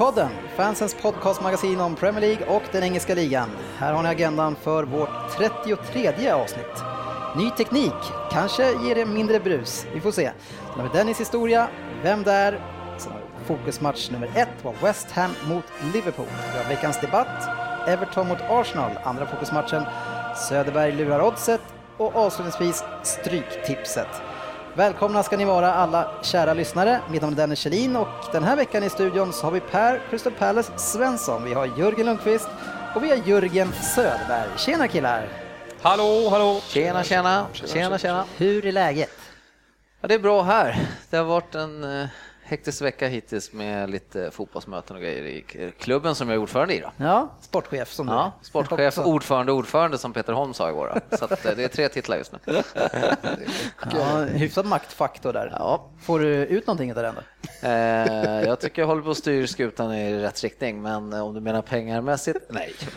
Här fansens podcastmagasin om Premier League och den engelska ligan. Här har ni agendan för vårt 33 avsnitt. Ny teknik, kanske ger det mindre brus, vi får se. Sen har vi Dennis historia, Vem där? Sen har vi fokusmatch nummer ett var West Ham mot Liverpool. Vi har veckans debatt, Everton mot Arsenal, andra fokusmatchen. Söderberg lurar oddset och avslutningsvis Stryktipset. Välkomna ska ni vara alla kära lyssnare. Mitt namn är Dennis Kjellin och den här veckan i studion så har vi Per Crystal Palace Svensson, vi har Jörgen Lundqvist och vi har Jörgen Söderberg. Tjena killar! Hallå, hallå! Tjena, tjena, tjena, tjena. Hur är läget? Ja, det är bra här. Det har varit en hektisk vecka hittills med lite fotbollsmöten och grejer i klubben som jag är ordförde i. Då. Ja, sportchef som Ja, du. sportchef, ordförande, ordförande som Peter Holm sa igår. då. Så eh, det är tre titlar just nu. Ja, hyfsad maktfaktor där. Ja. Får du ut någonting av den då? Eh, jag tycker jag håller på att styra skutan i rätt riktning, men eh, om du menar pengarmässigt, nej.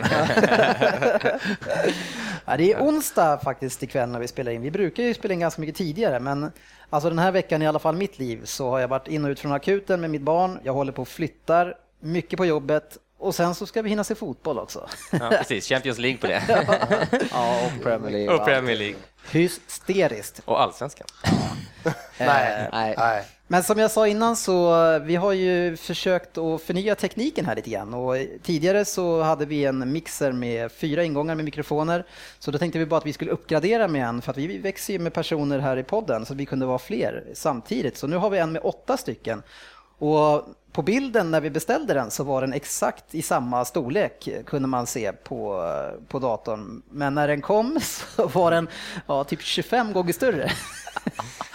Ja, det är onsdag faktiskt ikväll när vi spelar in. Vi brukar ju spela in ganska mycket tidigare, men alltså den här veckan i alla fall mitt liv så har jag varit in och ut från akuten med mitt barn. Jag håller på och flyttar, mycket på jobbet och sen så ska vi hinna se fotboll också. Ja, precis, Champions League på det. Ja, och Premier League. Och Premier League. Hysteriskt. Och allsvenskan. Nej. Nej. Nej. Men som jag sa innan så eh, vi har ju försökt att förnya tekniken här lite grann och tidigare så hade vi en mixer med fyra ingångar med mikrofoner så då tänkte vi bara att vi skulle uppgradera med en för att vi växer ju med personer här i podden så vi kunde vara fler samtidigt. Så nu har vi en med åtta stycken och på bilden när vi beställde den så var den exakt i samma storlek kunde man se på, eh, på datorn. Men när den kom så var den ja, typ 25 gånger större.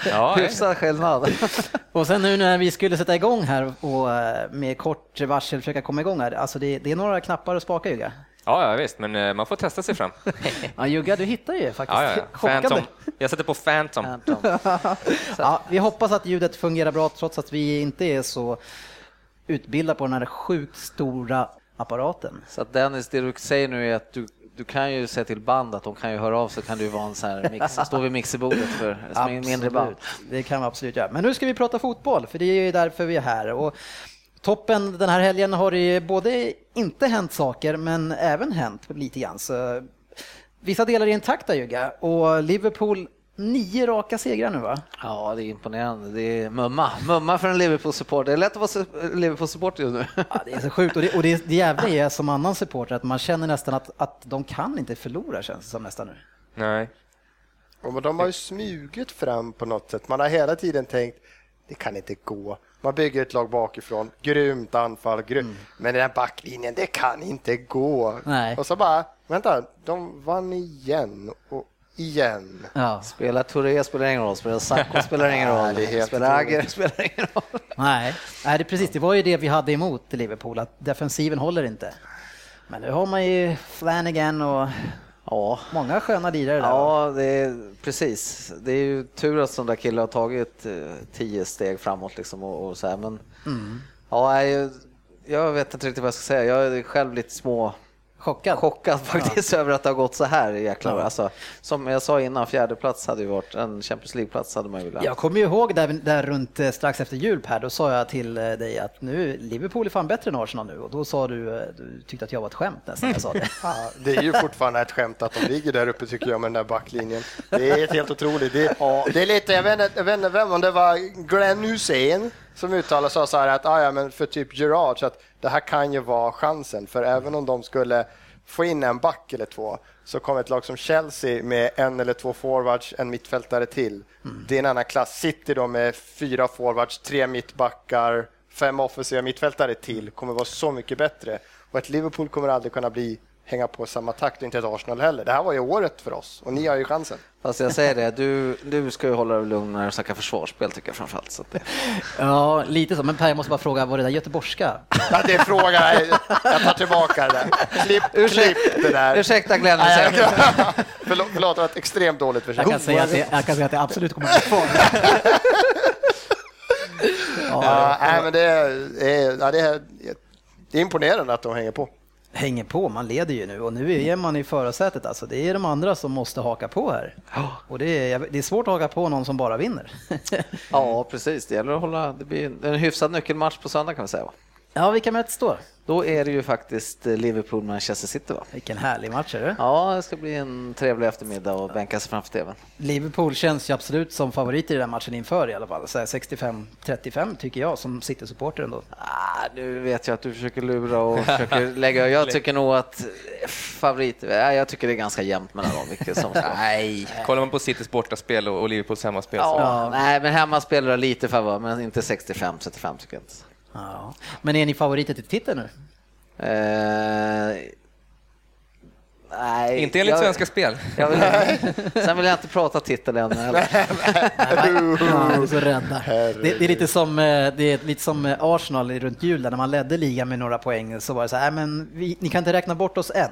Ja, Hyfsad skillnad. Och sen nu när vi skulle sätta igång här och eh, med kort varsel försöka komma igång här, alltså det, det är några knappar att spaka Jugga. ja, ja visst, men eh, man får testa sig fram. Ja Jugga, du hittar ju faktiskt. Ja, ja. Phantom. Jag sätter på Phantom. Ja, vi hoppas att ljudet fungerar bra trots att vi inte är så utbildade på den här sjukt stora apparaten. Så att Dennis, det du säger nu är att du, du kan ju säga till band att de kan ju höra av sig, kan du vara en sån här mix, stå vid mixerbordet för en mindre band. Absolut. Det kan vi absolut göra. Men nu ska vi prata fotboll, för det är ju därför vi är här. Och toppen den här helgen har det ju både inte hänt saker, men även hänt lite grann. Så vissa delar är intakta Jugga och Liverpool nio raka segrar nu va? Ja, det är imponerande. Det är mumma. Mumma för en Liverpool-support. Det är lätt att vara su- Liverpool-supporter just nu. Ja, det är så sjukt och det, och det, det jävla är som annan supporter att man känner nästan att, att de kan inte förlora känns det som nästan nu. Nej. Och men de har ju smugit fram på något sätt. Man har hela tiden tänkt det kan inte gå. Man bygger ett lag bakifrån, grymt anfall, grym. men den här backlinjen, det kan inte gå. Nej. Och så bara, vänta, de vann igen och igen. Ja. Spelar Touré spelar ingen roll, spelar Sacco spelar ingen roll, helt spelar Agger spelar ingen roll. Nej, Nej det, precis, det var ju det vi hade emot Liverpool, att defensiven håller inte. Men nu har man ju Flanagan och Ja, många sköna lirare där. ja det är, precis. Det är ju tur att sådana där killar har tagit eh, tio steg framåt liksom och, och så här, men ja, jag, jag vet inte riktigt vad jag ska säga. Jag är själv lite små Chockad. chockad faktiskt över att det har gått så här jäklar. Alltså, som jag sa innan, fjärde plats hade ju varit en Champions League-plats hade man ju velat. Jag kommer ju ihåg där, där runt eh, strax efter jul Per, då sa jag till eh, dig att nu, Liverpool är fan bättre än Arsenal nu och då sa du, eh, du tyckte att jag var ett skämt nästan jag sa det. Ja, det är ju fortfarande ett skämt att de ligger där uppe tycker jag med den där backlinjen. Det är helt otroligt. Det, det är lite, jag vet, jag vet inte vem, om det var Glenn Hussein som uttalade sig så här att ah, ja, men för typ Gerard så att det här kan ju vara chansen för även om de skulle få in en back eller två så kommer ett lag som Chelsea med en eller två forwards, en mittfältare till. Det är en annan klass. City då med fyra forwards, tre mittbackar, fem offensiva mittfältare till kommer vara så mycket bättre. Och ett Liverpool kommer aldrig kunna bli hänga på samma takt och inte ett Arsenal heller. Det här var ju året för oss och ni har ju chansen. Fast jag säger det, du, du ska ju hålla dig lugn när du snackar försvarsspel tycker jag framförallt. Så att det... Ja, lite så. Men Per, jag måste bara fråga, var det där göteborgska? Ja, det är frågan. Jag tar tillbaka det där. Klipp, klipp det där. Ursäkta Glenn, Nej, jag, förlåt, förlåt, det var ett extremt dåligt försök. Jag kan säga att det, jag kan säga att det absolut kommer att bli kvar. Ja, nej, men det är, ja, det, är, det är imponerande att de hänger på. Hänger på, man leder ju nu och nu är man i förarsätet alltså. Det är de andra som måste haka på här. Och det är, det är svårt att haka på någon som bara vinner. Ja, precis. Det gäller att hålla... Det blir en hyfsad nyckelmatch på söndag kan vi säga. Ja, vilka möts då? Då är det ju faktiskt eh, Liverpool-Manchester City. Va? Vilken härlig match är det? Ja, det ska bli en trevlig eftermiddag och bänka sig framför TVn. Liverpool känns ju absolut som favorit i den matchen inför i alla fall. Så här 65-35 tycker jag som City-supporter ändå. Ah, nu vet jag att du försöker lura och försöker lägga... Jag tycker nog att eh, favorit... Ja, jag tycker det är ganska jämnt mellan dem. Vilket som. Nej. Kollar man på Citys bortaspel och och Liverpools hemmaspel så... Ja, nej, men hemma spelar det lite favör, men inte 65-35 tycker jag inte. Ja. Men är ni favoriter till titeln nu? Eh, nej, Inte enligt jag- Svenska Spel. Jag vill, sen vill jag inte prata titel än heller. Ja, så rädd. Det, det, är lite som, eh, det är lite som eh, Arsenal runt jul när man ledde ligan med några poäng så var det så här, "Nej, men vi, ni kan inte räkna bort oss än.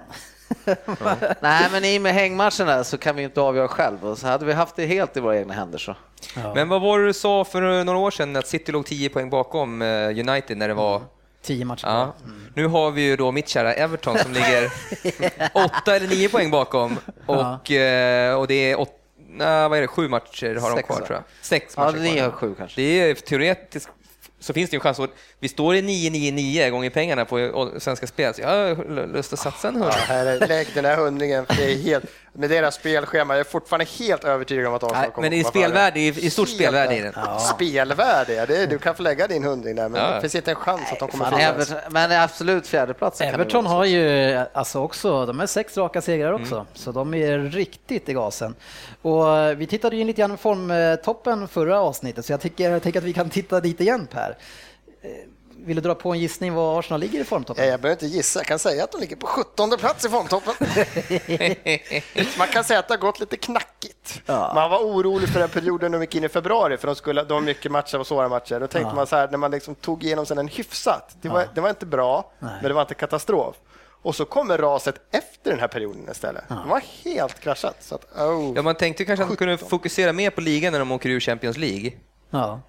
Nej, men i och med hängmatcherna så kan vi inte avgöra själv. Och så hade vi haft det helt i våra egna händer så. Men vad var det du sa för några år sedan att City låg 10 poäng bakom eh, United när det var... Tio matcher Ja. Nu har vi ju då mitt kära Everton som ligger 8 eller 9 poäng bakom och, eh, och det är åt, nej, vad är det, sju matcher har de Sex, kvar va? tror jag. Sex Ja, matcher ni kvar. har sju kanske. Det är teoretiskt så finns det ju en chans att vi står i 999 gånger pengarna på Svenska Spel, så jag har lust att satsa en Ja, hundring. här är, lägg den här hundringen, för det är helt, med deras spelschema, jag är fortfarande helt övertygad om att Arsenal kommer men det före. spelvärde, det är i stort spelvärde i den. Spelvärde, ja, det är, du kan få lägga din hundring där, men Ja. det finns inte en chans att de kommer Men, före. Everton, men absolut fjärdeplats. kan det Everton har ju alltså också, de är sex raka segrar också, så de är riktigt i gasen. Och eh, vi tittade ju in lite grann på formtoppen förra avsnittet, så jag tycker, jag tänker att vi kan titta dit igen Per. Eh, Vill du dra på en gissning var Arsenal ligger i formtoppen? Ja, jag behöver inte gissa, jag kan säga att de ligger på 17 plats i formtoppen. Man kan säga att det har gått lite knackigt. Man var orolig för den perioden de gick in i februari, för de, skulle, de har mycket matcher och svåra matcher. Då tänkte man så här, när man liksom tog igenom sen en hyfsat, det var, det var inte bra, men det var inte katastrof. Och så kommer raset efter den här perioden istället. De var helt kraschat. Så att, oh. Ja, man tänkte kanske att de kunde fokusera mer på ligan när de åker ur Champions League. Ja.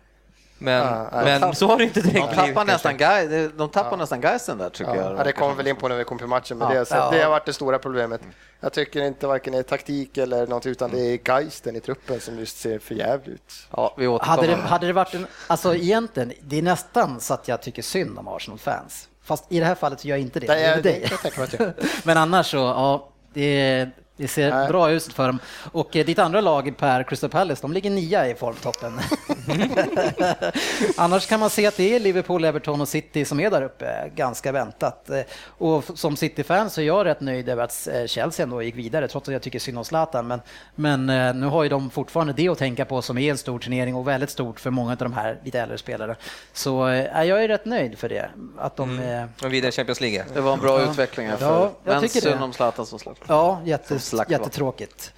Men, Ja, ja. men så har det inte De direkt blivit. tappar nästan. Gais- de tappar nästan Gaisen där tycker jag. Ja, det kommer väl in på när vi kommer till matchen, men Ja. det, så Ja. det har varit det stora problemet. Jag tycker inte varken är taktik eller något, utan det är geisten i truppen som just ser för jävligt ut. Ja, vi återkommer. Hade det, hade det varit en, alltså egentligen, det är nästan så att jag tycker synd om Arsenal-fans. Fast i det här fallet så gör jag inte det. Det är- med det dig. jag att jag- Men annars så, ja, det, det ser Nej. bra ut för dem. Och eh, ditt andra lag, Per, Crystal Palace, de ligger nia i formtoppen. annars kan man se att det är Liverpool, Everton och City som är där uppe, ganska väntat. Eh, Och som City-fan så är jag rätt nöjd över att eh, Chelsea ändå gick vidare, trots att jag tycker synd om Zlatan. Men, men eh, nu har ju de fortfarande det att tänka på som är en stor turnering och väldigt stort för många av de här lite äldre spelare. Så eh, jag är rätt nöjd för det. Att de, eh, Och vidare i Champions League. Det var en bra utveckling här Ja, för jag tycker det. synd om Zlatan som slapp. Ja, jätte, Som slakt jättetråkigt.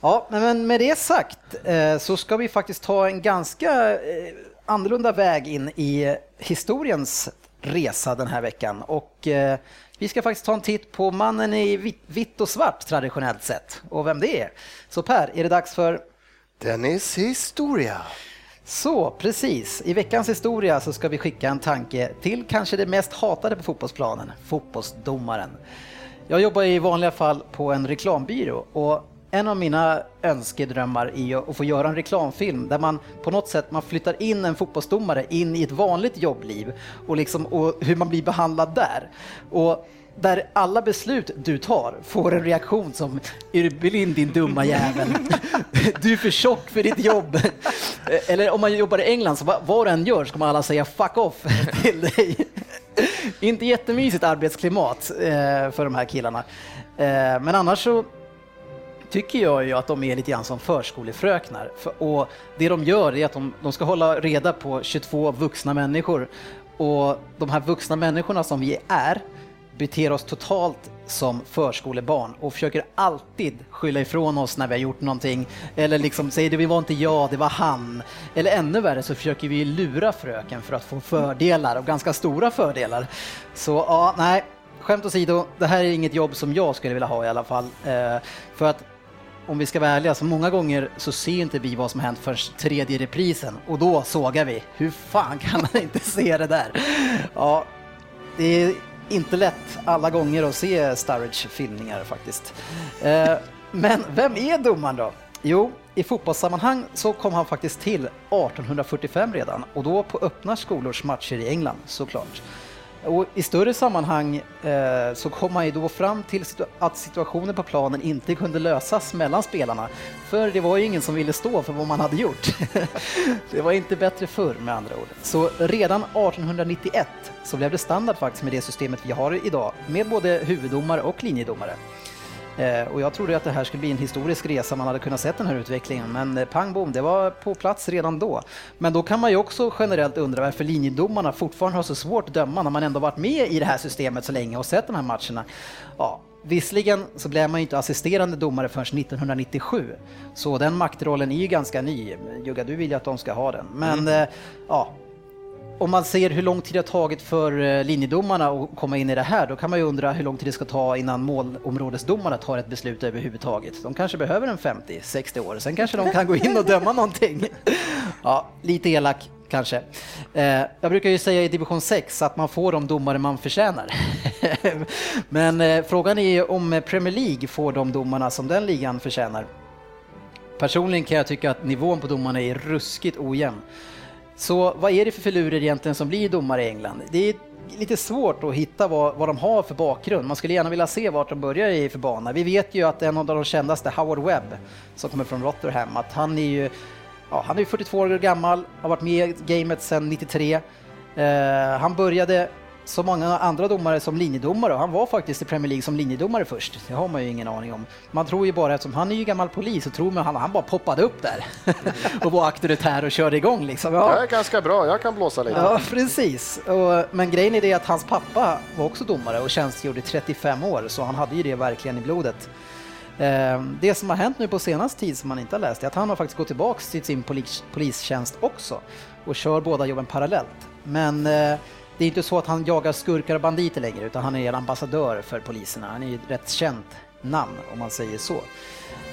Ja, men- med det sagt eh, så ska vi faktiskt ta en ganska eh, annorlunda väg in i historiens resa den här veckan. Och eh, vi ska faktiskt ta en titt på mannen i vitt, vitt och svart traditionellt sett och vem det är. Så Per, är det dags för Dennis historia. så, precis. I veckans historia så ska vi skicka en tanke till kanske det mest hatade på fotbollsplanen, fotbollsdomaren. Jag jobbar i vanliga fall på en reklambyrå och en av mina önskedrömmar är att få göra en reklamfilm där man på något sätt man flyttar in en fotbollsdomare in i ett vanligt jobbliv och, liksom, och hur man blir behandlad där. Och där alla beslut du tar får en reaktion som Är du blind din dumma jävel? Du är för tjock för ditt jobb. Eller om man jobbar i England så vad vad du än gör så kommer alla säga fuck off till dig. Inte jättemysigt arbetsklimat eh, för de här killarna. Eh, Men annars så tycker jag ju att de är lite grann som förskolefröknar. För- Och det de gör är att de, de ska hålla reda på 22 vuxna människor. Och de här vuxna människorna som vi är beter oss totalt som förskolebarn och försöker alltid skylla ifrån oss när vi har gjort någonting. Eller liksom säger det var inte jag, det var han. Eller ännu värre så försöker vi lura fröken för att få fördelar och ganska stora fördelar. Så ja, nej, skämt åsido, det här är inget jobb som jag skulle vilja ha i alla fall. Eh, för att om vi ska vara ärliga, så många gånger så ser inte vi vad som hänt först tredje reprisen och då sågar vi. Hur fan kan man inte se det där? Ja, det är inte lätt alla gånger att se Sturridge-filmningar faktiskt. Eh, men vem är domaren då? Jo, i fotbollssammanhang så kom han faktiskt till 1845 redan och då på öppna skolors matcher i England såklart. Och I större sammanhang eh, så kom man ju då fram till situ att situationen på planen inte kunde lösas mellan spelarna. För det var ju ingen som ville stå för vad man hade gjort. det var inte bättre förr med andra ord. Så redan 1891 så blev det standard faktiskt med det systemet vi har idag med både huvuddomare och linjedomare. Eh, och jag trodde att det här skulle bli en historisk resa, man hade kunnat se den här utvecklingen, men eh, pang bom, det var på plats redan då. Men då kan man ju också generellt undra varför linjedomarna fortfarande har så svårt att döma när man ändå varit med i det här systemet så länge och sett de här matcherna. Ja, Visserligen så blev man ju inte assisterande domare förrän 1997, så den maktrollen är ju ganska ny. Jugga, du vill ju att de ska ha den. Men mm. eh, ja, om man ser hur lång tid det har tagit för eh, linjedomarna att komma in i det här, då kan man ju undra hur lång tid det ska ta innan målområdesdomarna tar ett beslut överhuvudtaget. De kanske behöver en 50-60 år, sen kanske de kan gå in och döma någonting. Ja, lite elak kanske. Eh, jag brukar ju säga i division 6 att man får de domare man förtjänar. Men eh, frågan är ju om Premier League får de domarna som den ligan förtjänar. Personligen kan jag tycka att nivån på domarna är ruskigt ojämn. Så vad är det för filurer egentligen som blir domare i England? Det är lite svårt att hitta vad, vad de har för bakgrund. Man skulle gärna vilja se vart de börjar i för bana. Vi vet ju att en av de kändaste, Howard Webb, som kommer från Rotherham, att han är ju ja, han är 42 år gammal, har varit med i gamet sedan 93. Uh, eh, han började så många andra domare som linjedomare. Han var faktiskt i Premier League som linjedomare först. Det har man ju ingen aning om. Man tror ju bara, eftersom han är ju gammal polis, så tror man han, han bara poppade upp där och var auktoritär och körde igång liksom. Ja. Jag är ganska bra, jag kan blåsa lite. Ja, precis. Och, men grejen är det att hans pappa var också domare och tjänstgjorde 35 år, så han hade ju det verkligen i blodet. Ehm, det som har hänt nu på senaste tid som man inte har läst är att han har faktiskt gått tillbaks till sin polis, polistjänst också och kör båda jobben parallellt. Men eh, det är inte så att han jagar skurkar och banditer längre utan han är en ambassadör för poliserna. Han är ju ett rätt känt namn om man säger så.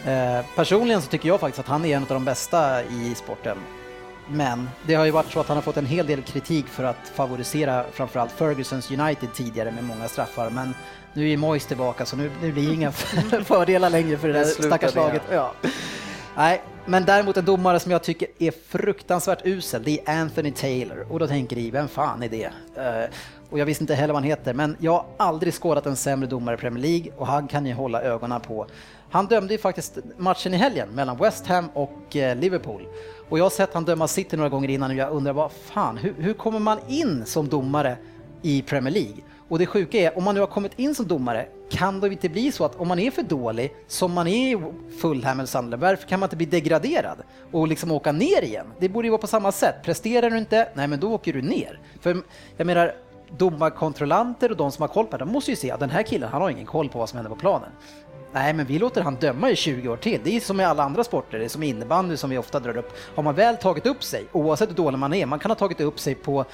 Eh, personligen så tycker jag faktiskt att han är en av de bästa i sporten. Men det har ju varit så att han har fått en hel del kritik för att favorisera framförallt Fergusons United tidigare med många straffar. Men nu är Moyes tillbaka så nu, nu blir det inga fördelar längre för det där stackars laget. Ja. Nej, men däremot en domare som jag tycker är fruktansvärt usel, det är Anthony Taylor. Och då tänker ni, vem fan är det? Uh, och jag visste inte heller vad han heter, men jag har aldrig skådat en sämre domare i Premier League och han kan ni hålla ögonen på. Han dömde ju faktiskt matchen i helgen mellan West Ham och eh, Liverpool. Och jag har sett han döma City några gånger innan och jag undrar vad fan, hur, hur kommer man in som domare i Premier League? Och det sjuka är, om man nu har kommit in som domare, kan det inte bli så att om man är för dålig, som man är i Fulham eller Sunderland, varför kan man inte bli degraderad och liksom åka ner igen? Det borde ju vara på samma sätt. Presterar du inte, nej men då åker du ner. För jag menar, domarkontrollanter och de som har koll på det, de måste ju se att den här killen, han har ingen koll på vad som händer på planen. Nej, men vi låter han döma i 20 år till. Det är som i alla andra sporter, det är som innebandy som vi ofta drar upp. Har man väl tagit upp sig, oavsett hur dålig man är, man kan ha tagit upp sig på,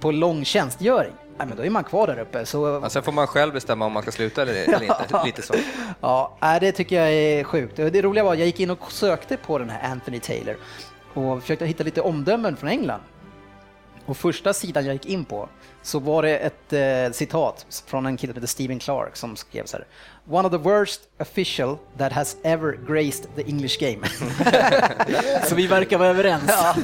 på lång tjänstgöring nej, men då är man kvar där uppe. Så... Ja, sen får man själv bestämma om man ska sluta eller, eller inte. Lite så. Ja, det tycker jag är sjukt. Det roliga var att jag gick in och sökte på den här Anthony Taylor och försökte hitta lite omdömen från England. Och första sidan jag gick in på så var det ett eh, citat från en kille som heter Stephen Clark som skrev så här. One of the worst official that has ever graced the English game. så vi verkar vara överens. ja,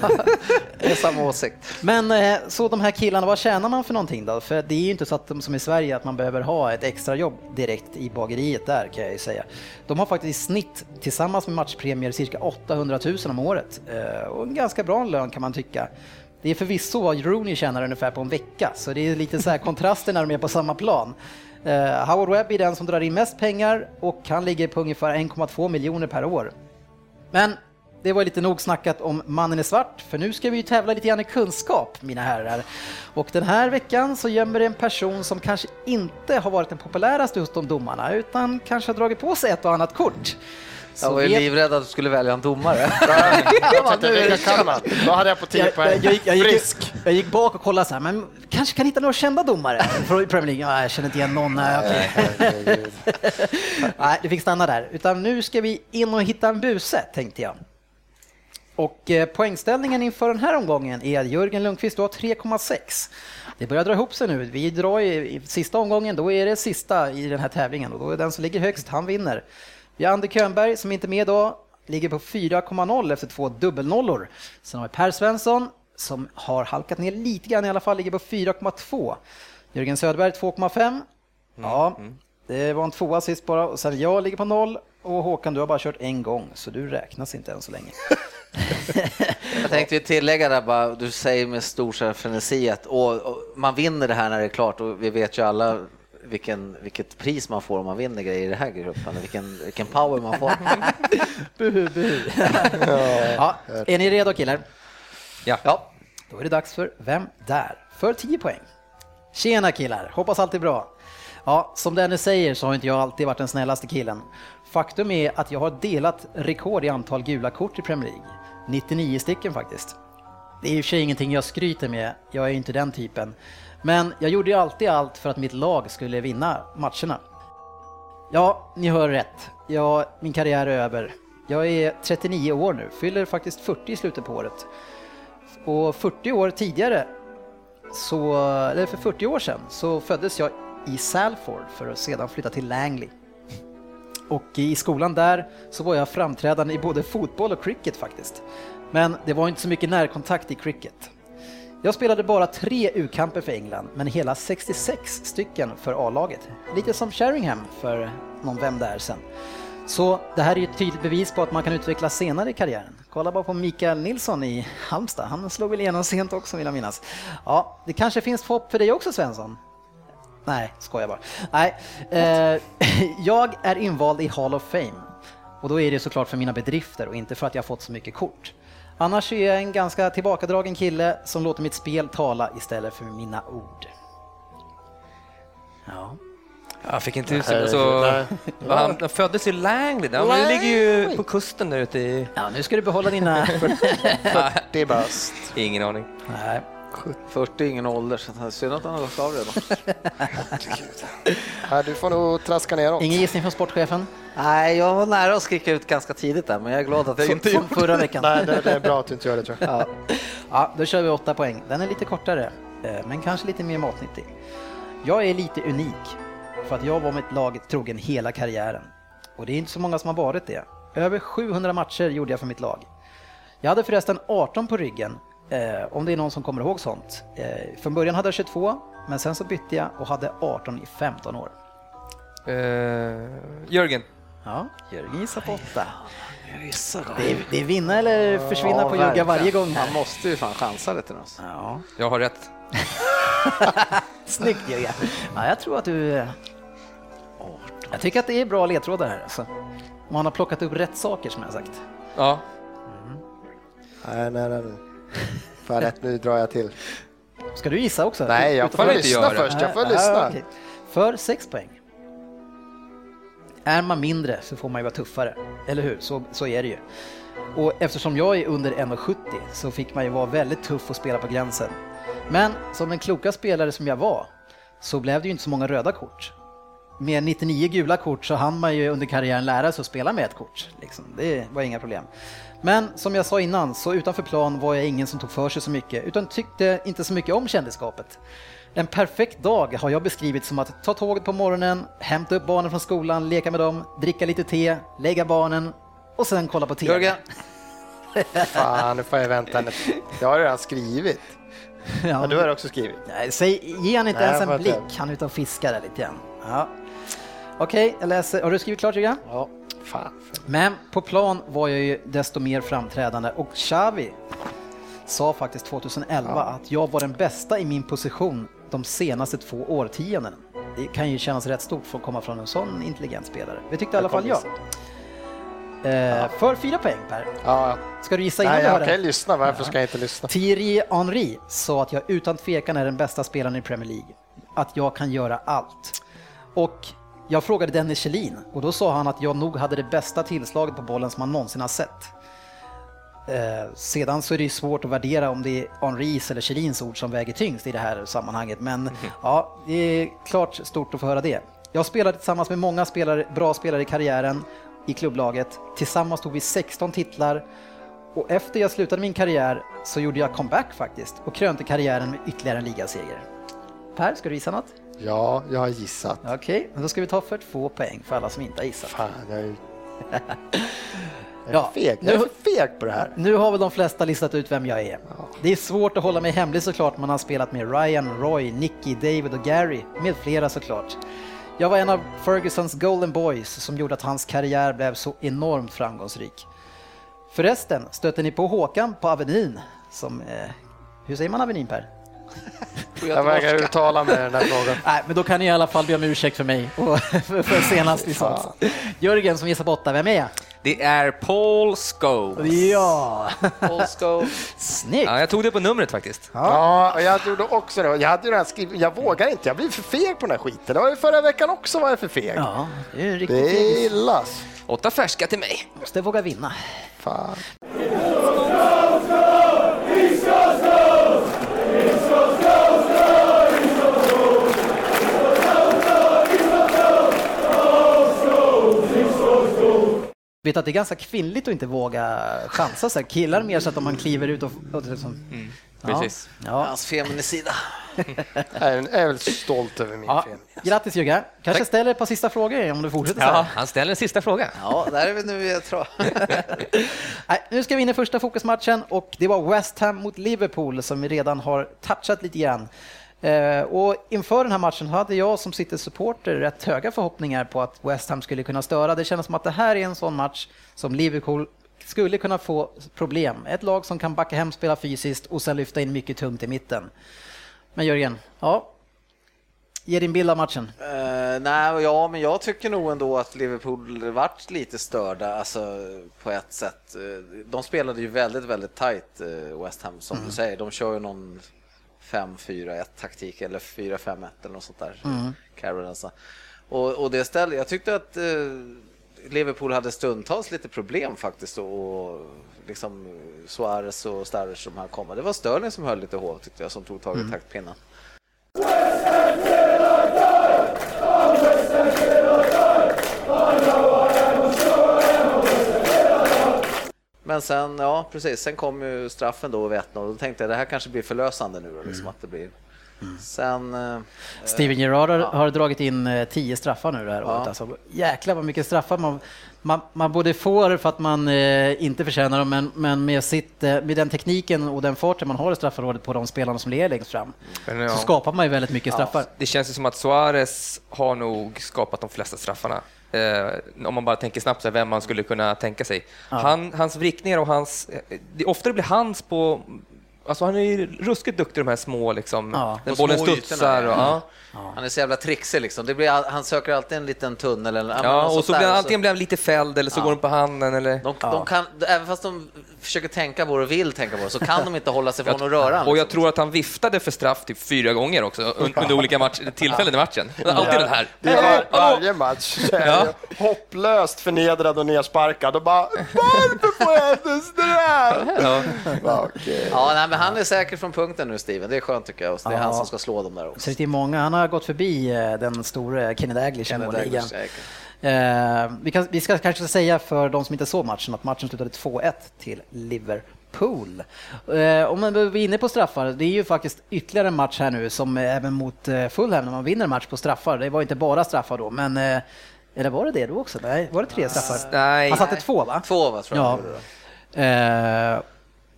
det är samma åsikt. Men eh, så de här killarna, vad tjänar man för någonting då? För det är ju inte så att de som i Sverige att man behöver ha ett extrajobb direkt i bageriet där kan jag ju säga. De har faktiskt i snitt tillsammans med matchpremier cirka 800 000 om året eh, och en ganska bra lön kan man tycka. Det är förvisso vad Rooney tjänar ungefär på en vecka, så det är lite så här kontraster när de är på samma plan. Uh, Howard Webb är den som drar in mest pengar och han ligger på ungefär 1,2 miljoner per år. Men det var lite nog snackat om mannen i svart, för nu ska vi ju tävla lite grann i kunskap, mina herrar. Och den här veckan så gömmer det en person som kanske inte har varit den populäraste hos de domarna, utan kanske har dragit på sig ett och annat kort. Jag var ju livrädd att du skulle välja en domare. Jag tänkte, vilka kan man? Då hade jag på 10 jag, jag, poäng. jag, gick, jag, gick, Frisk. jag gick bak och kollade så här, men kanske kan hitta några kända domare från Premier League. Ja, jag känner inte igen någon. Nej. Nej, det fick stanna där. Utan nu ska vi in och hitta en buse, tänkte jag. Och eh, poängställningen inför den här omgången är att Jörgen Lundqvist, du har 3,6. Det börjar dra ihop sig nu. Vi drar i, i sista omgången, då är det sista i den här tävlingen och då är den som ligger högst, han vinner. Vi har Ander Könberg som inte är med idag, ligger på 4,0 efter två dubbelnollor. Sen har vi Per Svensson som har halkat ner lite grann i alla fall, ligger på 4,2. Jörgen Söderberg 2,5. Ja, det var en tvåa sist bara och sen jag ligger på noll och Håkan du har bara kört en gång så du räknas inte än så länge. Jag tänkte ju tillägga där bara, du säger med stor frenesi att och, och, man vinner det här när det är klart och vi vet ju alla vilken, vilket pris man får om man vinner grejer i den här gruppen, vilken, vilken power man får. Buhu, buhu. ja, är ni redo killar? Ja, Då är det dags för Vem där? För 10 poäng. Tjena killar, hoppas allt är bra. Ja, som Dennis säger så har inte jag alltid varit den snällaste killen. Faktum är att jag har delat rekord i antal gula kort i Premier League. 99 stycken faktiskt. Det är i och för sig ingenting jag skryter med, jag är inte den typen. Men jag gjorde ju alltid allt för att mitt lag skulle vinna matcherna. Ja, ni hör rätt. Ja, min karriär är över. Jag är 39 år nu, fyller faktiskt 40 i slutet på året. Och 40 år tidigare, så, eller för 40 år sedan, så föddes jag i Salford för att sedan flytta till Langley. Och i skolan där så var jag framträdande i både fotboll och cricket faktiskt. Men det var inte så mycket närkontakt i cricket. Jag spelade bara tre U-kamper för England, men hela 66 stycken för A-laget. Lite som Sheringham för någon vem det är sen. Så det här är ju ett tydligt bevis på att man kan utvecklas senare i karriären. Kolla bara på Mikael Nilsson i Halmstad, han slog väl igenom sent också vill jag minnas. Ja, det kanske finns hopp för dig också Svensson? Nej, skojar bara. Nej, eh, jag är invald i Hall of Fame och då är det såklart för mina bedrifter och inte för att jag fått så mycket kort. Annars är jag en ganska tillbakadragen kille som låter mitt spel tala istället för mina ord. Ja. Jag fick inte ut nej. vad han, han föddes i Langley, han ligger ju på kusten där ute i... ja, nu ska du behålla dina... Det är bäst. Ingen aning. Nej. 40 är ingen ålder så det är synd att han har gått av redan. Ja, du får nog traska ner dem. Ingen gissning från sportchefen? Nej, jag var nära att skrika ut ganska tidigt där men jag är glad att jag inte Som gjort förra veckan. Nej, det, det är bra att du inte gör det tror jag. Ja. ja, då kör vi åtta poäng. Den är lite kortare, eh, men kanske lite mer matnyttig. Jag är lite unik för att jag var mitt lag trogen hela karriären. Och det är inte så många som har varit det. Över 700 matcher gjorde jag för mitt lag. Jag hade förresten 18 på ryggen, eh, om det är någon som kommer ihåg sånt. Eh, från början hade jag 22, men sen så bytte jag och hade 18 i 15 år. Uh, Jörgen. Ja, Jörgen gissar på 8. Jag gissar då. Det är, det är vinna eller försvinna Ja, på Jugga varje gång. Han måste ju fan chansa lite nu. Ja. Jag har rätt. Snyggt Jörgen! Ja, jag tror att du... eh, Jag tycker att det är bra ledtrådar här. Alltså. Man har plockat upp rätt saker som jag har sagt. Ja. Nej, nej, nej. Nej. Fan rätt, nu drar jag till. Ska du gissa också? Nej, jag får får lyssna först. Jag får lyssna. okej. För sex poäng. Är man mindre så får man ju vara tuffare, eller hur? Så, så är det ju. Och eftersom jag är under 1,70 så fick man ju vara väldigt tuff och spela på gränsen. Men som den kloka spelare som jag var så blev det ju inte så många röda kort. Med 99 gula kort så hann man ju under karriären lära sig att spela med ett kort. Liksom. Det var inga problem. Men som jag sa innan, så utanför plan var jag ingen som tog för sig så mycket, utan tyckte inte så mycket om kändisskapet. En perfekt dag har jag beskrivit som att ta tåget på morgonen, hämta upp barnen från skolan, leka med dem, dricka lite te, lägga barnen och sen kolla på TV. Jörgen, Fan, nu får jag vänta. Jag har redan skrivit. Ja, Men du har också skrivit. Nej, säg, ge han inte Nej, ens en blick, han är ute och fiskar där lite grann. Ja. Okej, jag läser. Har du skrivit klart Jörgen? Ja. Fan. Men på plan var jag ju desto mer framträdande och Xavi sa faktiskt 2011 att jag var den bästa i min position de senaste två årtiondena. Det kan ju kännas rätt stort för att komma från en sån intelligent spelare. Det tyckte i alla fall jag. Eh, för fyra poäng Per. Ja, Ska du gissa innan nej, jag kan den? lyssna. Varför ska jag inte lyssna? Thierry Henry sa att jag utan tvekan är den bästa spelaren i Premier League. Att jag kan göra allt. Och jag frågade Dennis Kjellin och då sa han att jag nog hade det bästa tillslaget på bollen som man någonsin har sett. Eh, sedan så är det ju svårt att värdera om det är Henrys eller Kjellins ord som väger tyngst i det här sammanhanget. Men ja, det är klart stort att få höra det. Jag spelat tillsammans med många spelare, bra spelare i karriären i klubblaget. Tillsammans tog vi 16 titlar och efter jag slutade min karriär så gjorde jag comeback faktiskt och krönte karriären med ytterligare en ligaseger. Per, ska du gissa något? Ja, jag har gissat. Okej, men då ska vi ta för två poäng för alla som inte har gissat. Fan, jag är, jag är Ja, feg. Jag är nu- feg på det här. Nu har väl de flesta listat ut vem jag är. Det är svårt att hålla mig hemlig såklart, man har spelat med Ryan, Roy, Nicky, David och Gary, med flera såklart. Jag var en av Fergusons Golden Boys som gjorde att hans karriär blev så enormt framgångsrik. Förresten, stötte ni på Håkan på Avenyn? Som, eh, hur säger man Avenyn Per? Jag vägrar uttala mig i den här frågan. Nej, men då kan ni i alla fall be om ursäkt för mig och för, senast sa. Jörgen som gissar på åtta, vem är? Det är Paul Scholes. Ja, Polsko. snyggt! Ja, jag tog det på numret faktiskt. Ja, och jag gjorde också det. Jag hade ju redan skrivit, jag vågar inte, jag blir för feg på den här skiten. Det var ju förra veckan också var jag för feg. Ja, det är en riktig Det är fegis. illas. Åtta färska till mig. Måste våga vinna. Fan. Vet att det är ganska kvinnligt att inte våga chansa så här. Killar mer så att om man kliver ut och... och liksom, ja. Precis. Ja. Hans feminisida. Jag är, väldigt stolt över min Ja. film. Grattis Jugga. Kanske ställer ett par sista frågor om du fortsätter så Ja, här. han ställer en sista fråga. Ja, där är vi nu, jag tror. Nej, nu ska vi in i första fokusmatchen och det var West Ham mot Liverpool som vi redan har touchat lite grann. Eh, och inför den här matchen hade jag som sitter supporter rätt höga förhoppningar på att West Ham skulle kunna störa. Det kändes som att det här är en sån match som Liverpool skulle kunna få problem. Ett lag som kan backa hem, spela fysiskt och sen lyfta in mycket tungt i mitten. Men Jörgen, ja. Ge din bild av matchen. Uh, nej, ja, men jag tycker nog ändå att Liverpool vart lite störda, alltså på ett sätt. Eh, De spelade ju väldigt, väldigt tight, West Ham, som du säger. De kör ju någon 5-4-1 taktik eller 4-5-1 eller något sånt där. Carroll alltså. Och, och det ställde, jag tyckte att eh, Liverpool hade stundtals lite problem faktiskt och, och liksom Suarez och Starrers som här komma. Det var Sterling som höll lite hov tyckte jag, som tog tag i taktpinnen. Men sen, ja precis, sen kom ju straffen då vid 1-0 och då tänkte jag det här kanske blir förlösande nu då, liksom att det blir. Sen, eh, Steven Gerrard har, har dragit in eh, tio straffar nu det här året. Alltså, jäklar vad mycket straffar man, man, man både får för att man eh, inte förtjänar dem, men, men med, sitt, eh, med den tekniken och den farten man har i straffområdet på de spelarna som ligger längst fram, Men, ja. så skapar man ju väldigt mycket straffar. Det känns ju som att Suarez har nog skapat de flesta straffarna. Eh, om man bara tänker snabbt så här, vem man skulle kunna tänka sig. Han, hans vrickningar och hans... eh, Det, ofta blir hans på... Alltså han är ju ruskigt duktig de här små, liksom, Ja. när bollen små studsar. ytorna, Och, ja. Ja. han är så jävla trixig liksom. Det blir, han söker alltid en liten tunnel eller Ja, något och så blir han, och antingen blir han lite fälld eller så går den på handen. Eller... De, de kan, även fast de försöker tänka på det och vill tänka på det så kan de inte hålla sig från att röra han, Och jag liksom. tror att han viftade för straff typ fyra gånger också un- under olika match, tillfällen i matchen. Alltid den här. Det var, varje match jag hopplöst förnedrad och nersparkad och bara varför får jag inte straff? Ja. Ja, okej. Ja, nej, men han är säker från punkten nu Steven, det är skönt tycker jag. Det är Ja. han som ska slå dem där också. Så det är många, han har gått förbi eh, den store Kenny Dalglish i målligan. Eh, vi, kan, vi ska kanske säga för de som inte såg matchen att matchen slutade 2-1 till Liverpool. Eh, om man är inne på straffar, det är ju faktiskt ytterligare en match här nu som även mot Fulham när man vinner match på straffar. Det var inte bara straffar då, men eller var det det då också? Nej, var det tre straffar? Nej. Han satte två va? Två va, tror jag. Ja.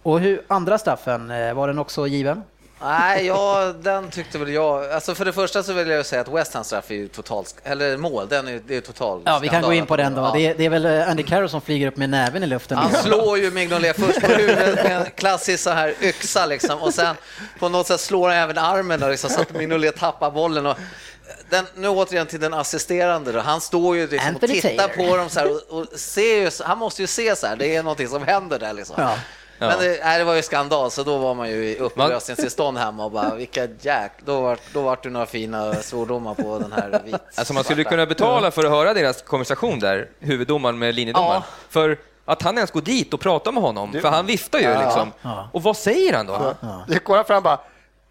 Och hur, andra straffen, var den också given? Nej, ja, den tyckte väl jag. Alltså för det första så vill jag säga att West Ham straff är ju totalt, eller mål, den är, det är total Ja, vi kan gå in på den då. Ja. Det, är, det är väl eh, Andy Carroll som flyger upp med näven i luften. Han slår ju Mignolet först på huvudet med en klassisk så här yxa liksom och sen på något sätt slår han även armen där, liksom, så att Mignolet tappar bollen. Och den, nu återigen till den assisterande då. Han står ju liksom och tittar på dem så här och, och ser ju, han måste ju se så här, det är någonting som händer där liksom. Ja. Ja. Men det, nej, det var ju skandal, så då var man ju i upplösningstillstånd hemma och bara vilka jack, då var, då var det några fina svordomar på den här vit Alltså man skulle kunna betala för att höra deras konversation där, huvuddomaren med linjedomaren. Ja. För att han ens går dit och pratar med honom, för han viftar ju liksom. Ja. Och vad säger han då? Det går fram bara,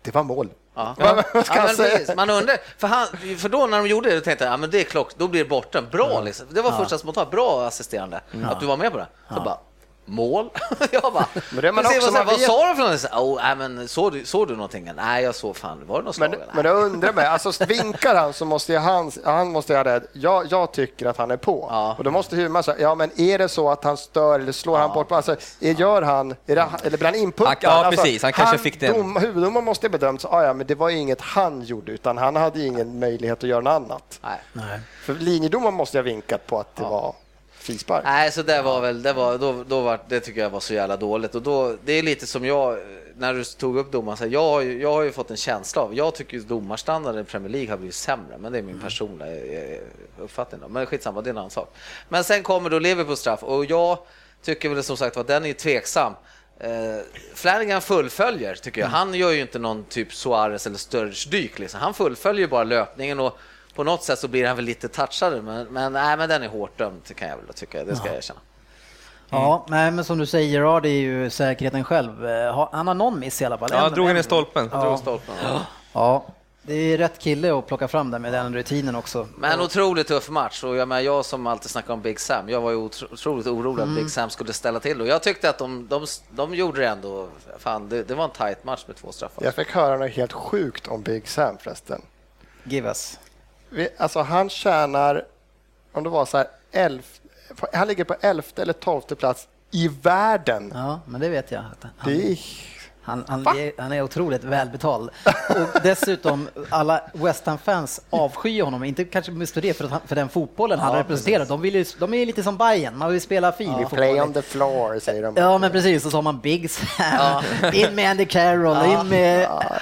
det var mål. Ja. Ja, precis. Man undrar, för, han, för då när de gjorde det, då tänkte jag, ja men det är klock, då blir det borta. Bra liksom. Det var första spontant, bra assisterande, att du var med på det. Så bara, mål? jag bara, Men det man också, vad, man vad vet- sa du för? Så, Oh, nej, men såg du, såg du någonting? Nej, jag såg fan, var det något slag? Men, men jag undrar mig, alltså vinkar han så måste han, han måste ha rädd. Jag, jag tycker att han är på. Ja. Och då måste huvudmannen säga, ja men är det så att han stör eller slår han bort, alltså, är, gör han, är det, eller blir han inputtad? Han- ja, alltså, precis, han kanske fick den. Dom, huvuddomaren måste ju bedömt, så, ah, ja men det var ju inget han gjorde, utan han hade ingen möjlighet att göra något annat. Nej. Nej. För linjedomaren måste ju ha vinkat på att det var frispark. Nej, så det var väl, det, var, då, då var, det tycker jag var så jävla dåligt. Och då, det är lite som jag, när du tog upp domaren, så här, jag, har ju- jag har ju fått en känsla av, jag tycker domarstandarden i Premier League har blivit sämre, men det är min personliga eh, uppfattning. Då. Men skitsamma, det är en annan sak. Men sen kommer då Liverpool straff och jag tycker väl som sagt att den är tveksam. Eh, Flanagan fullföljer, tycker jag. Han gör ju inte någon typ Suarez eller Sturridge-dyk. Liksom. Han fullföljer bara löpningen och på något sätt så blir han väl lite touchad, men, men, nej, men den är hårt dömd kan jag väl tycka, det ska jag erkänna. Ja, nej, men som du säger, Gerard är ju säkerheten själv. Eh, ha- Han har någon miss i alla fall. Ja, han En- drog en- stolpen. Drog stolpen. Ja, det är rätt kille att plocka fram där med den rutinen också. Men otroligt tuff match och jag, menar, jag som alltid snackar om Big Sam, jag var ju otro- otroligt orolig Mm. att Big Sam skulle ställa till och jag tyckte att de, de, de gjorde det ändå, fan det, det var en tight match med två straffar. Jag fick höra något helt sjukt om Big Sam förresten. Give us. Vi- Alltså han tjänar, om det var så här, elf, han ligger på elfte eller tolfte plats i världen. Ja, men det vet jag. Det är, han, han, är, han är otroligt välbetald. Och dessutom, alla West Ham-fans avskyr honom. Inte kanske just för det, för, att han, för den fotbollen han Ja, representerar. De, vill ju, de är lite som Bayern man vill spela fin we fotboll. play on the floor, säger de. Ja, men precis. Och så har man Big Sam, in med Andy Carroll, in med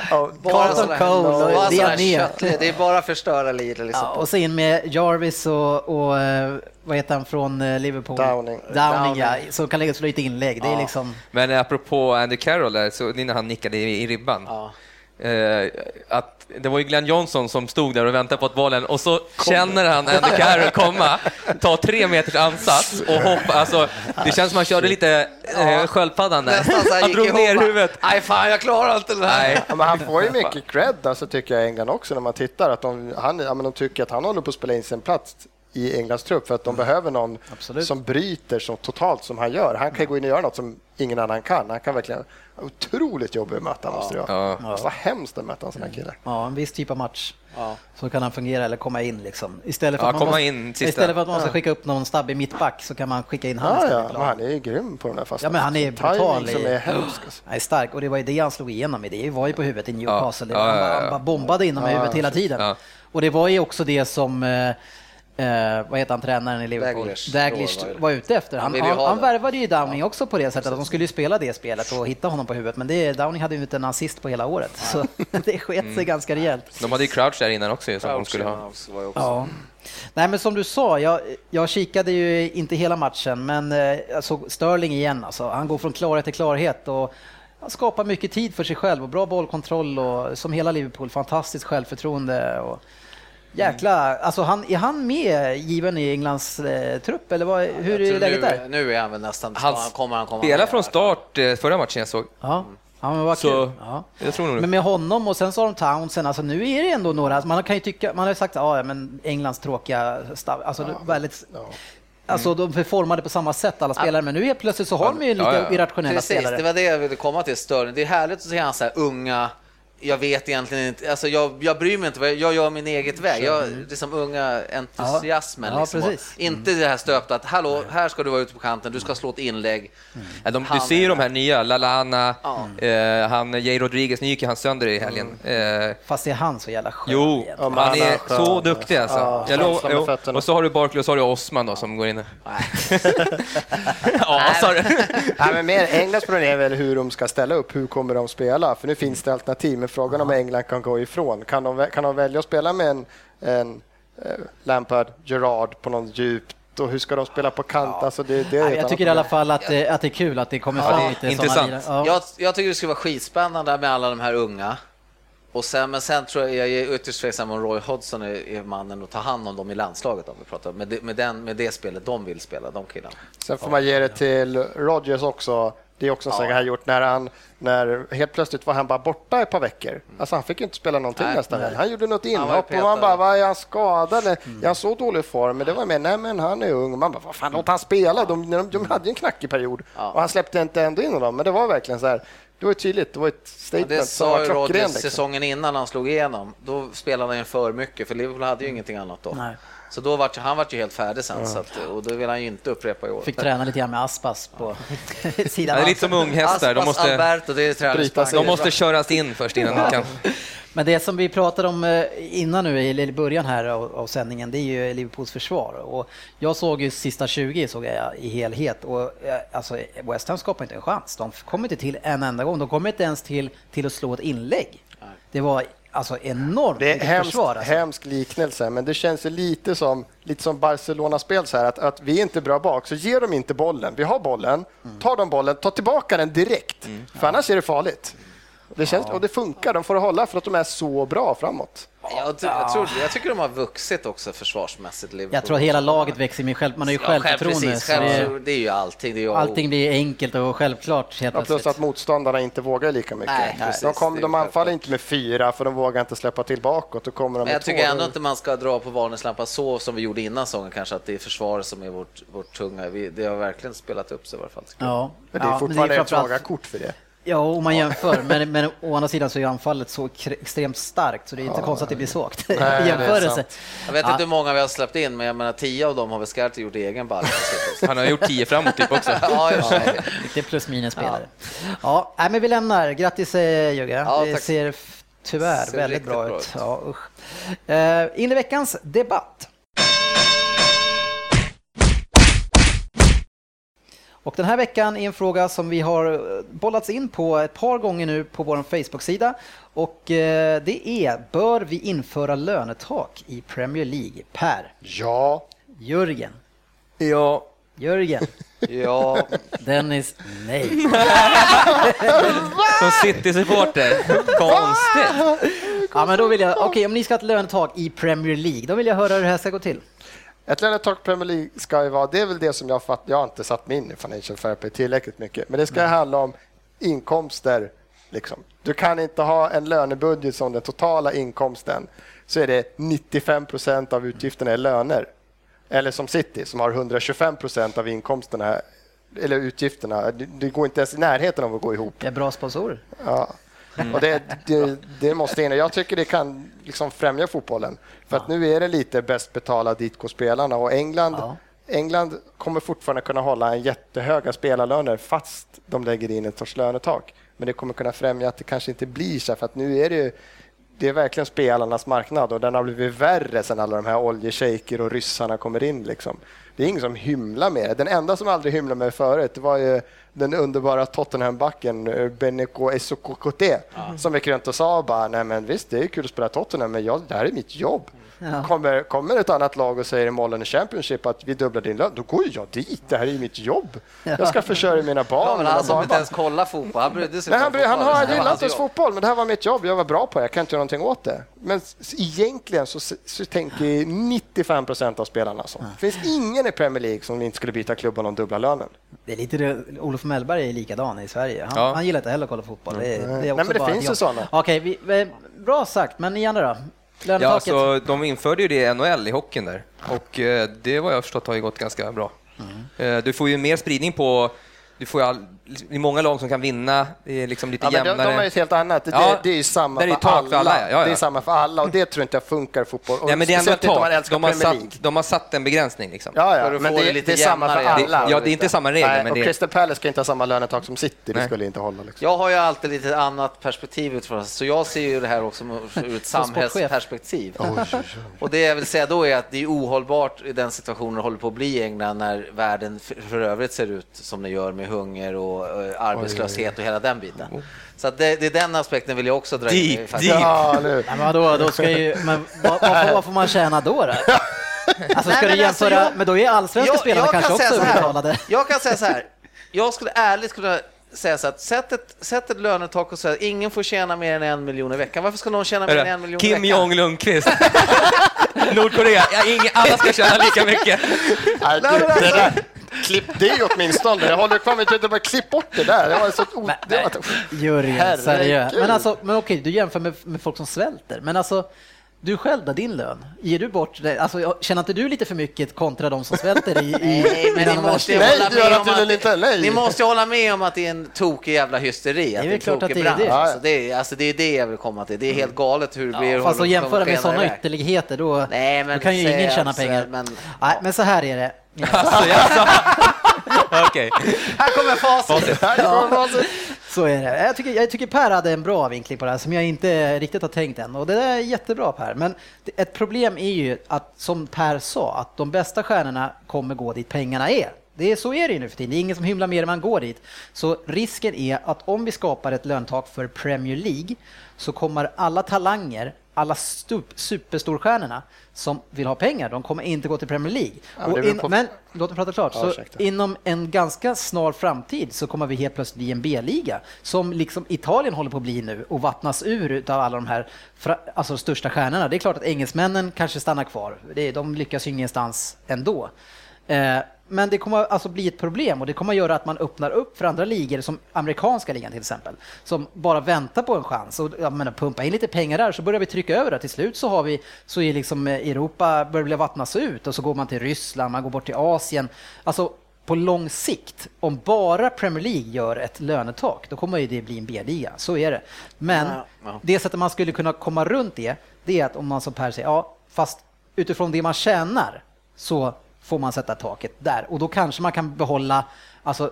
Ja, Carlton Cole och Diané. köttligt, det är bara förstöra livet liksom. Ja, och så in med Jarvis och, och eh, vad heter han från eh, Liverpool? Downing. Downing, ja, som kan lägga slå lite inlägg. Det är Ja. liksom... Men apropå Andy Carroll, där, så när han nickade i, i ribban, Ja. eh, att det var ju Glenn Johnson som stod där och väntade på att bollen och så känner han Andy Carroll komma, ta tre meters ansats och hoppa. Alltså, det känns som han körde lite eh, sköldpaddan där. Nästan så Han drog ner huvudet. Nej fan, jag klarar inte det här. Nej. Ja, men han får ju mycket cred, alltså, tycker jag, i England också, när man tittar. Att de, han, ja, men de tycker att han håller på att spela in sin plats i Englands trupp för att de behöver någon Absolut. som bryter så totalt som han gör. Han kan gå in och göra något som ingen annan kan. Han kan verkligen... Otroligt jobbig att möta, måste det vara. Ja. Vad hemskt att möta en sån här kille. Ja, en viss typ av match. Ja. Så kan han fungera eller komma in liksom. Istället för, Ja, att, man måste, in istället för att man måste skicka upp någon stabbig mittback så kan man skicka in han Ja, istället. ja, han är ju grym på de där fasta. Ja, men han är brutal som är hemsk. Alltså. Han är stark och det var ju det han slog igenom i. Det var ju på huvudet i Newcastle. Ja, ja, Han, ja, bara- ja. han bara bombade in dem i Ja, huvudet hela tiden. Ja. Och det var ju också det som eh, vad heter han, tränaren i Liverpool? Daglish. Daglish var ute efter. Han Han, han, värvade ju Downing också på det sättet att de skulle ju spela det spelet och hitta honom på huvudet. Men det, Downing hade ju inte en assist på hela året, så det sket Mm. sig ganska rejält. De hade ju Crouch där innan också som de skulle ha. Ja. Nej men som du sa, jag, jag kikade ju inte hela matchen men eh, jag såg Sterling igen alltså. Han går från klarhet till klarhet och han skapar mycket tid för sig själv och bra bollkontroll och som hela Liverpool, fantastiskt självförtroende. Och, jäkla, alltså han, är han med given i Englands eh, trupp eller vad, hur är läget nu, där? Nu är han väl nästan... Han Han kommer han komma Spelade från start eh, förra matchen jag såg. Ja, ja men vad Så- kul. Ja. Jag tror nog Men med honom och sen så har de Townsend, alltså nu är det ändå några, man kan ju tycka, man har ju sagt att ja, men Englands tråkiga stav, alltså det- väldigt, alltså de är formade på samma sätt alla spelare, men nu helt plötsligt så har de ju lite Ja, ja. irrationella Precis, spelare. det var det jag ville komma till, Störning. Det är härligt att se hans så här unga jag vet egentligen inte, alltså jag, jag bryr mig inte, jag, jag gör min eget väg. Jag, det är som unga entusiasmen. Ja, liksom. precis. Inte det här stöpta att hallå, här ska du vara ute på kanten, du ska slå ett inlägg. Ja, de, du ser ju de här nya, Lalana, Ja. eh, han Jay Rodriguez, nu gick ju han sönder i helgen. Eh, Fast är han så jävla skön jo, han han är skön. så duktig alltså. Ja, Jag lov, jo. Och så har du Barkley och så har du Osman då som går in. Nej. ja. Nej, men mer, Englands problem är väl hur de ska ställa upp, hur kommer de spela? För nu finns det alternativ, men frågan om England kan gå ifrån. Kan de, kan de välja att spela med en, en eh, Lampard, Gerard på någon djupt och hur ska de spela på kant? Alltså det, det jag tycker i alla fall att, det- att det är kul att det kommer Ja, fram lite intressant. Ja. Jag, jag tycker det skulle vara skitspännande med alla de här unga. Och sen, men sen tror jag, jag är ytterst tveksam om Roy Hodgson är, är mannen att ta hand om dem i landslaget om vi pratar med det, med, den, med det spelet de vill spela, de killarna. Sen får man ge det till Rodgers också. Det är också Ja. han gjort när han, när helt plötsligt var han bara borta ett par veckor. Alltså han fick ju inte spela någonting Nej, nästan. nej. Han gjorde något inhopp och man bara, vad är han skadad? Eller, Är han så dålig form? Men det var med, nej men han är ung. Man bara, vad fan låt han spela. De, de, de hade ju en knackig period Ja. och han släppte inte ändå in dem. Men det var verkligen så här, det var tydligt. Det var ett statement det som sa ju. Rodgers Liksom. säsongen innan han slog igenom. Då spelade han ju för mycket, för Liverpool hade ju ingenting annat då. Nej. Så då var han vart ju helt färdig sen, så att, och det vill han ju inte upprepa i år. Fick träna lite grann med Aspas på sidan Det är lite som unghästar, de Aspas måste, Alberto, det är de måste köras in först innan de kan... Men det som vi pratade om eh, innan nu, i början här av, av sändningen, det är ju Liverpools försvar. Och jag såg ju sista 20 såg jag i helhet och eh, alltså West Ham skapar inte en chans. De kommer inte till en enda gång. De kommer inte ens till, till att slå ett inlägg. Det var alltså enormt Det är hemskt, försvar. Alltså. hemsk liknelse, men det känns lite som, lite som Barcelona-spel så här att, att vi är inte bra bak, så ger de inte bollen. Vi har bollen, tar de bollen, ta tillbaka den direkt, för annars är det farligt. Det känns, Och det funkar, de får det hålla för att de är så bra framåt. Jag, tror- jag, tror, jag tycker de har vuxit också försvarsmässigt. Liverpool. Jag tror att hela laget växer med själv, man har ju Ja, själv- självförtroende. precis, det, själv, det är ju allting. Det är ju allting blir enkelt och självklart helt Ja, plus plötsligt. att motståndarna inte vågar lika mycket. Nej, de, precis, kom, det de anfaller inte med fyra, för de vågar inte släppa till bakåt. Då kommer de Men med jag två. tycker ändå inte man ska dra på varningslampan så som vi gjorde innan säsongen kanske, att det är försvaret som är vårt, vårt tunga. Vi, det har verkligen spelat upp sig i alla fall. Ja, Men det är ja, fortfarande ett framförallt- svaga kort för det. Ja, om man jämför. Men, men å andra sidan så är anfallet så extremt starkt så det är inte konstigt att det blir svagt i det är jämförelse. Jag vet Ja. inte hur många vi har släppt in, men jag menar tio av dem har väl Skarti gjort i egen balja. Han har gjort tio framåt typ också. ja, för sig. Lite plus minus spelare. Ja, nej, men vi lämnar. Grattis eh, Jugge. Ja, det ser tyvärr Ser väldigt bra, bra ut. ut. Ja, usch. Eh, in i veckans debatt. Och den här veckan är en fråga som vi har eh, bollats in på ett par gånger nu på vår Facebook-sida. Och eh, det är, bör vi införa lönetak i Premier League? Per, Ja, Jörgen, Ja, Jörgen, Ja, Dennis, nej. som City-supporter. Konstigt. Ja, men då vill jag, okej om ni ska ha ett lönetak i Premier League, då vill jag höra hur det här ska gå till. Ett i Premier League ska ju vara, det är väl det som jag fatt, jag har inte satt mig in i Financial Fair Play tillräckligt mycket, men det ska handla om inkomster. Liksom. Du kan inte ha en lönebudget som den totala inkomsten, så är det 95 procent av utgifterna är löner. Eller som City som har 125 procent av inkomsterna, eller utgifterna. Det går inte ens i närheten av att gå ihop. Det är bra sponsorer. Ja. Och det, det, det måste in. Jag tycker det kan liksom främja fotbollen. För att nu är det lite bäst betala dit går spelarna och England, Ja. England kommer fortfarande kunna hålla en jättehöga spelarlöner fast de lägger in ett sorts lönetak. Men det kommer kunna främja att det kanske inte blir så för att nu är det ju det är verkligen spelarnas marknad och den har blivit värre sen alla de här oljeshejker och ryssarna kommer in. Liksom. Det är ingen som hymlar med det. Den enda som aldrig hymlade med det förut var ju den underbara Tottenham-backen eh, Beneko Esokokote som gick runt och sa bara, nej men visst det är kul att spela Tottenham men jag, det här är mitt jobb. Ja. Kommer, kommer ett annat lag och säger i Mollen Championship att vi dubblar din lön, då går jag dit. Det här är ju mitt jobb. Jag ska försörja mina barn. ja men han som inte ens kollar fotboll, han brydde sig Nej, han, han, fotboll. har, Det var gillar hans inte ens fotboll, men det här var mitt jobb. Jag var bra på det. Jag kan inte göra någonting åt det. Men egentligen så, så tänker 95 procent av spelarna så. Det finns ingen i Premier League som inte skulle byta klubb om de dubbla lönen. Det är lite det, Olof Mellberg är likadan i Sverige. Han, Ja. han gillar inte heller att kolla fotboll. Det, är- det är också men det bara finns ju sådana. Okej, vi, eh, bra sagt. Men ni andra då? Ja, Lönetaket? alltså, de införde ju det i NHL i hockeyn där och eh, det vad jag förstått har ju gått ganska bra. Eh, du får ju mer spridning på, du får ju all, det är många lag som kan vinna, det är liksom lite Ja, men de, jämnare. de är ju helt annat. Det, Ja, det är ju samma där är för, alla. för alla, ja, ja. Det är samma för alla och det tror inte jag funkar i fotboll. Och Nej, men det är ändå ett tak. De har, satt, de har satt en begränsning. Liksom. Ja, ja, men det, det det, lite är samma för jämnare. alla. Det, ja, det är inte samma regler, Nej, men och det Crystal Palace ska inte ha samma lönetak som City, det Nej. skulle inte hålla. Liksom. Jag har ju alltid lite annat perspektiv utifrån, så jag ser ju det här också ur ett samhällsperspektiv. Och det jag vill säga då är att det är ohållbart i den situationen det håller på att bli i England när världen för- för övrigt ser ut som det gör med hunger och eh, arbetslöshet och hela den biten. Så att det, det är den aspekten vill jag också dra in. i Deep, faktiskt. deep. Ja, nu. Nej, men vadå, då ska ju, men vad, vad, får- vad får man tjäna då? då? Alltså ska Nej, du men alltså, jämföra, jag- men då är allsvenska spelarna kanske också så här. betalade. Jag kan säga så här. Jag skulle ärligt kunna säga så att sätt ett, sätt ett lönetak och säga att ingen får tjäna mer än en miljon i veckan. Varför ska någon tjäna mer än en miljon i Kim veckan? Jong Lundqvist. Nordkorea. Ja, ingen, alla ska tjäna lika mycket. Nej, det, alltså- det, där, klipp det åtminstone. Jag håller kvar med att bara klipp bort det där. Det var så o, det var, Herregud. seriöst. Men, alltså, men okej, du jämför med, med folk som svälter. Men alltså, du själv då, din lön? Ger du bort det? Alltså, känner inte du lite för mycket kontra de som svälter i, i Nej, men ni måste ju Nej, hålla det gör med jag om tydligen att, inte. Nej. Ni måste hålla med om att det är en tokig jävla hysteri. Att väl det är klart att det är det. Alltså, det, är, alltså, det är det jag vill komma till. Det är helt galet hur det blir. Fast att jämföra med sådana iväg. ytterligheter, då, Nej, men då kan ju ingen att tjäna pengar. men- Nej, men så här är det. Alltså, jaså? Okej. Här kommer facit. Så är det. Jag tycker, jag tycker Per hade en bra vinkling på det här som jag inte riktigt har tänkt än. Och det där är jättebra Per. Men det- ett problem är ju att, som Per sa, att de bästa stjärnorna kommer gå dit pengarna är. Det är, så är det ju nu för tiden. Det är ingen som hymlar mer än man går dit. Så risken är att om vi skapar ett löntak för Premier League så kommer alla talanger, alla stup, superstorstjärnorna som vill ha pengar, de kommer inte gå till Premier League. Ja, in, på- men låt mig prata klart. Ja, inom en ganska snar framtid så kommer vi helt plötsligt bli en B-liga som liksom Italien håller på att bli nu och vattnas ur av alla de här alltså största stjärnorna. Det är klart att engelsmännen kanske stannar kvar. De lyckas ju ingenstans ändå. Men det kommer alltså bli ett problem och det kommer göra att man öppnar upp för andra ligor som amerikanska ligan till exempel som bara väntar på en chans och jag menar, pumpa in lite pengar där så börjar vi trycka över det. Till slut så har vi så är liksom eh, Europa börjar bli vattnas ut och så går man till Ryssland, man går bort till Asien. Alltså på lång sikt, om bara Premier League gör ett lönetak, då kommer ju det bli en B-liga. Så är det. Men Ja, ja. det sättet man skulle kunna komma runt det, det är att om man som Per säger, ja, fast utifrån det man tjänar så får man sätta taket där. Och då kanske man kan behålla alltså,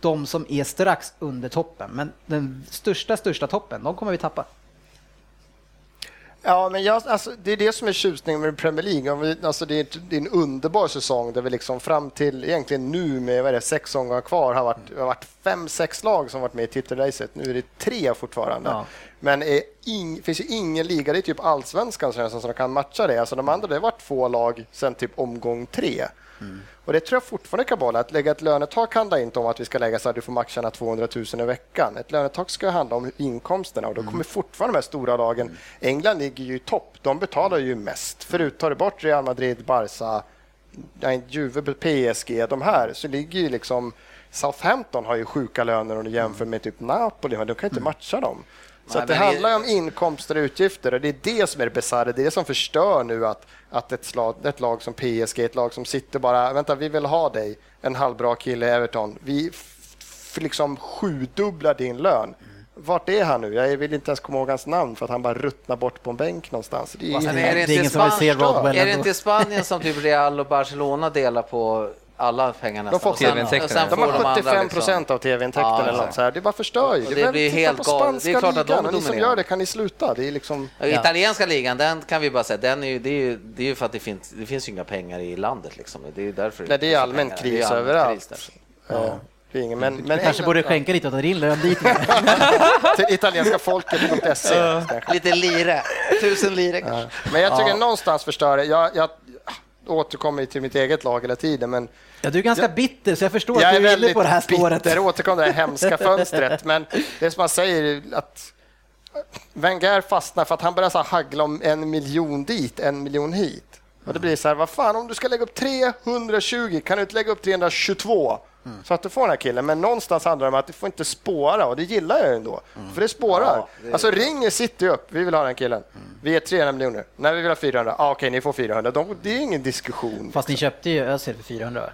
de som är strax under toppen. Men den största, största toppen, de kommer vi tappa. Ja, men jag, alltså, det är det som är tjusningen med Premier League. Alltså, det, är, det är en underbar säsong där vi liksom fram till egentligen nu med vad det, sex omgångar kvar har varit, har varit fem, sex lag som varit med i titelracet. Nu är det tre fortfarande. Ja. Men det finns ju ingen liga, det är typ allsvenskan som, som kan matcha det. Alltså, de andra, det har varit två lag sedan typ omgång tre. Och det tror jag fortfarande kan behålla. Att lägga ett lönetak handlar inte om att vi ska lägga så att du får max tjäna 200 000 i veckan. Ett lönetak ska handla om inkomsterna och då kommer fortfarande de här stora lagen. England ligger ju i topp. De betalar ju mest. Förut tar du bort Real Madrid, Barca, nej, Juve, PSG, de här, så ligger ju liksom Southampton har ju sjuka löner om du jämför med typ Napoli, men de kan inte matcha dem. Så Nej, att det det- handlar ju om inkomster och utgifter och det är det som är det bisarra. Det är det som förstör nu att, att ett, slag, ett lag som PSG, ett lag som sitter bara, vänta vi vill ha dig, en halvbra kille i Everton. Vi liksom sjudubblar din lön. Vart är han nu? Jag vill inte ens komma ihåg hans namn för att han bara ruttnar bort på en bänk någonstans. Det är, Men det är det är inte ingen som vill se Spanien- Rodwell Är det inte Spanien som typ Real och Barcelona delar på alla pengar nästan? får Och sen- och sen de får har andra 75 liksom- procent av tv-intäkterna Ja, eller något exakt. så här. Det bara förstör ju. Det Vem blir helt galet. Det är klart att de ligan och ni som gör det kan ni sluta. Det är liksom... Italienska ligan, den kan vi bara säga, den är ju, det, är ju, det är ju för att det finns, det finns ju inga pengar i landet. Liksom. Det är därför Nej, det är allmän pengar. Det är kris allmän överallt. kris. Ja. Det men, men Du kanske England- borde skänka lite åt din lön dit. till italienskafolket.se. Lite lire, tusen lire kanske. Men jag tycker någonstans förstör det. Jag, jag återkommer till mitt eget lag hela tiden, men Ja, du är ganska bitter så jag förstår jag att är du är inne på det här spåret. bitter. Återkommer till det här hemska fönstret. Men det som man säger att Wenger fastnar för att han börjar så här haggla om en miljon dit, en miljon hit. Och det blir så här, vad fan, om du ska lägga upp 320, kan du inte lägga upp 322? Så att du får den här killen. Men någonstans handlar det om att du får inte spåra och det gillar jag ju ändå. För det spårar. Ja, det- Alltså ringer City upp, vi vill ha den killen. Vi är 300 miljoner. Nej, vi vill ha 400. Ah, Okej, ni får 400. De, det är ingen diskussion. Fast ni köpte ju Özil för 400.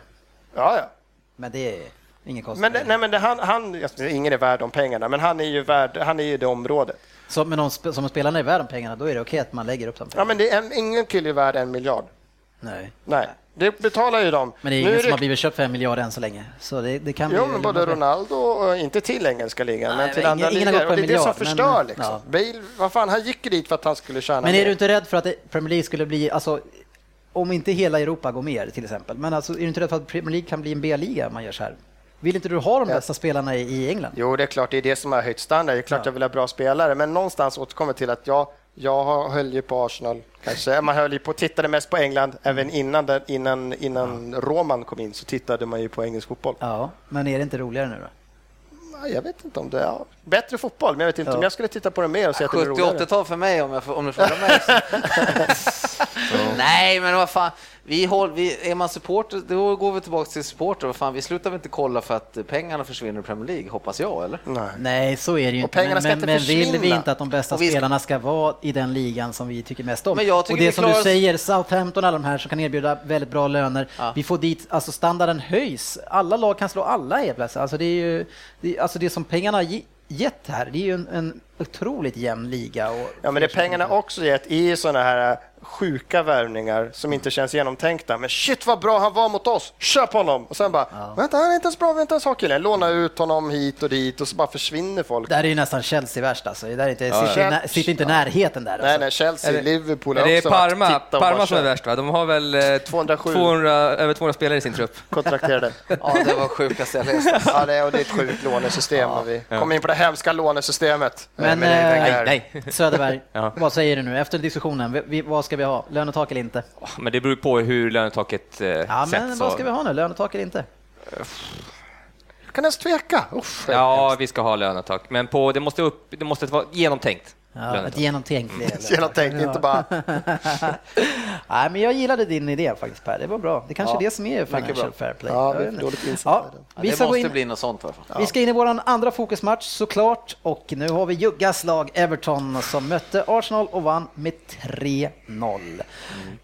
Ja, ja. Men det är... Ingen kostnad. Men, det, nej, men det, han, han, ingen är värd de pengarna, men han är ju värd, han är ju det området. Så, men om, som spelarna är värd de pengarna, då är det okej att man lägger upp de Ja, men det är en, ingen kille är värd en miljard. Nej. Nej, det betalar ju de. Men det är Nu ingen som det- har blivit köpt för en miljard än så länge. Så det, det kan Jo, men både Ronaldo, och inte till engelska ligan, Nej, men till men andra ingen- ingen ligor. Och det är en det som miljard, förstör men- liksom. ja. Bale, vad fan, han gick dit för att han skulle tjäna Men är mer. du inte rädd för att Premier League skulle bli, alltså, om inte hela Europa går med till exempel, men alltså, är du inte rädd för att Premier League kan bli en B-liga om man gör så här? Vill inte du ha de Ja. bästa spelarna i, England? Jo, det är klart, det är det som har höjt standard. Det är klart jag vill ha bra spelare, men någonstans återkommer till att jag, jag höll ju på Arsenal, kanske. Man höll ju på, tittade mest på England, även innan, innan, innan Roman kom in så tittade man ju på engelsk fotboll. Ja, men är det inte roligare nu då? Ja, Jag vet inte om det är bättre fotboll, men jag vet inte Ja. om jag skulle titta på det mer och se att det är roligare. 70-80-tal för mig om, jag, om du frågar mig. Nej, men vad fan. Vi håll, vi, är man supporter, då går vi tillbaka till supporter. Vad fan, vi slutar väl inte kolla för att pengarna försvinner i Premier League, hoppas jag, eller? Nej. Nej, så är det ju Och inte. Men, men, inte men vill vi inte att de bästa vi ska- spelarna ska vara i den ligan som vi tycker mest om? Men jag tycker och det som klarar du säger, Southampton och alla de här som kan erbjuda väldigt bra löner, Ja. vi får dit, alltså standarden höjs. Alla lag kan slå alla helt plötsligt. Alltså det är ju, det, alltså det som pengarna gett här, det är ju en, en otroligt jämn liga. Och Ja, men det pengarna också gett i sådana här sjuka värvningar som inte känns genomtänkta. Men shit vad bra han var mot oss, köp honom! Och sen bara, vänta han är inte ens bra, vi har inte ens ha killen. Låna ut honom hit och dit och så bara försvinner folk. Det här är ju nästan Chelsea värst alltså. Det där är inte, Ja, sitter, ja. sitter inte närheten där. Nej, Alltså. nej, Chelsea, Är det- Liverpool Men har det är också Parma, titta och Parma bara som är värst va? De har väl eh, 207. 200, över 200 spelare i sin trupp. kontrakterade. Ja, det var sjukaste jag läst. Ja, det är, och det är ett sjukt lånesystem. Och vi kommer in på det hemska lånesystemet. Men, Eh, det är eh. Nej, nej. Söderberg, Ja. vad säger du nu efter diskussionen? Vi, vad ska vi ha? Lönetak eller inte? Men det beror på hur lönetaket eh, Ja, men sätts. vad ska vi ha nu? Lönetak eller inte? Jag kan ens tveka. Uff, Ja, vi ska ha lönetak, men på, det, måste upp, det måste vara genomtänkt. Ja, ett genomtänkt lönetak. Genomtänkt, inte bara... Nej, men jag gillade din idé faktiskt Per, det var bra. Det kanske Ja, är det som är financial fair play. Ja, Jag vi är ja, vi, det måste in, bli något sånt fall. vi ska in i vår andra fokusmatch såklart och nu har vi Juggas lag Everton som mötte Arsenal och vann med 3-0. Mm.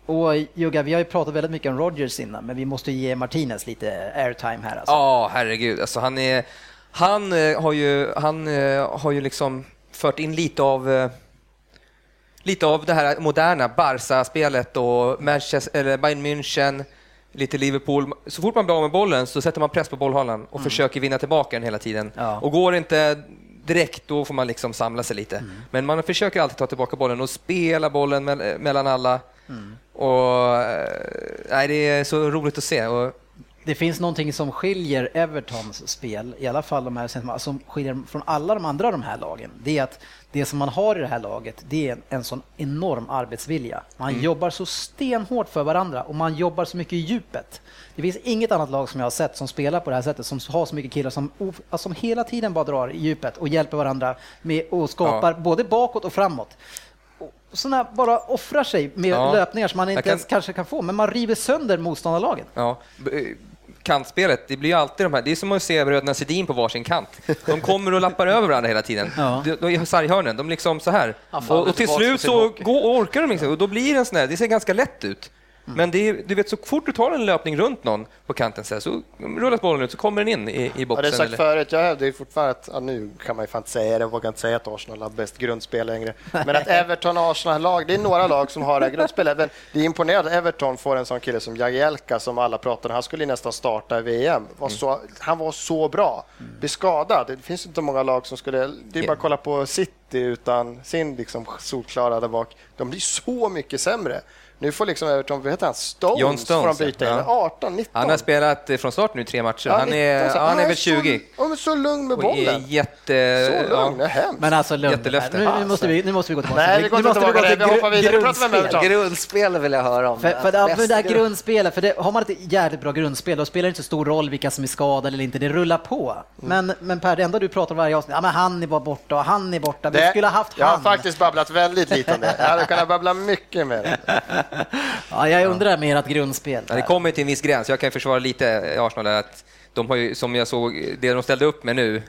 Och Jugga, vi har ju pratat väldigt mycket om Rodgers innan, men vi måste ge Martinez lite airtime här alltså. Ja, herregud. Alltså, han, är, han, eh, har ju, han eh, har ju liksom fört in lite av eh, lite av det här moderna Barca-spelet och Manchester, eller Bayern München, lite Liverpool. Så fort man blir av med bollen så sätter man press på bollhållaren och försöker vinna tillbaka den hela tiden. Ja. Och går det inte direkt, då får man liksom samla sig lite. Men man försöker alltid ta tillbaka bollen och spela bollen mell- mellan alla. Och, eh, nej, det är så roligt att se. Och, Det finns någonting som skiljer Evertons spel, i alla fall de här, som skiljer från alla de andra de här lagen. Det är att det som man har i det här laget, det är en, en sån enorm arbetsvilja. Man jobbar så stenhårt för varandra och man jobbar så mycket i djupet. Det finns inget annat lag som jag har sett som spelar på det här sättet, som har så mycket killar som, alltså, som hela tiden bara drar i djupet och hjälper varandra med och skapar Ja. både bakåt och framåt. Såna bara offrar sig med Ja. löpningar som man inte kan- ens kanske kan få, men man river sönder motståndarlagen. Ja, kantspelet, det blir ju alltid de här, det är som att se bröderna Sedin på varsin kant. De kommer och lappar över varandra hela tiden. Ja. De, de, sarghörnen, de liksom så här. Ja, fan, och, och till slut så går, orkar de inte, och då blir det en sån här, det ser ganska lätt ut. Mm. Men det är, du vet, så fort du tar en löpning runt någon på kanten så, här, så rullas bollen ut, så kommer den in i, i Ja, det boxen. är sagt eller- förut, jag hävdar ju fortfarande att, ja, nu kan man ju fan inte säga det, jag vågar inte säga att Arsenal har bäst grundspel längre. Men att Everton och Arsenal-lag, det är några lag som har det här grundspelet. Men det är imponerande att Everton får en sån kille som Jagielka som alla pratar om, han skulle nästan starta i VM. Var så, han var så bra. Blir skadad, det finns inte många lag som skulle, det är bara att kolla på City utan sin liksom solklara där bak. De blir så mycket sämre. Nu får liksom Everton, vad heter han, Stones, John Stones, får de byta in. ja. 18, 19. Han har spelat eh, från start nu tre matcher. Ja, han 19, är, så- ja, han är väl så- 20. Ja, men så lugn med är bollen. jätte... Så lugn, ja. är hemskt. Men alltså lugn Jättelöfte. nu, nu, måste vi, nu måste vi gå tillbaka. Nej, vi går nu inte måste tillbaka. gå Vi hoppar vidare. Vi pratar med grundspel. Vill jag höra om. För, för, det, för det Bäst- grundspelet, för det, har man ett jävligt bra grundspel då spelar det inte så stor roll vilka som är skadade eller inte, det rullar på. Men, men Per, det enda du pratar om varje avsnitt, ja men han är bara borta och han är borta, vi Det- skulle ha haft jag har han. faktiskt babblat väldigt lite om det. Jag hade kunnat babbla mycket mer. Ja, jag undrar mer ert grundspel. Ja, det kommer till en viss gräns. Jag kan försvara lite Arsenal där, att de har ju, som jag såg, det de ställde upp med nu,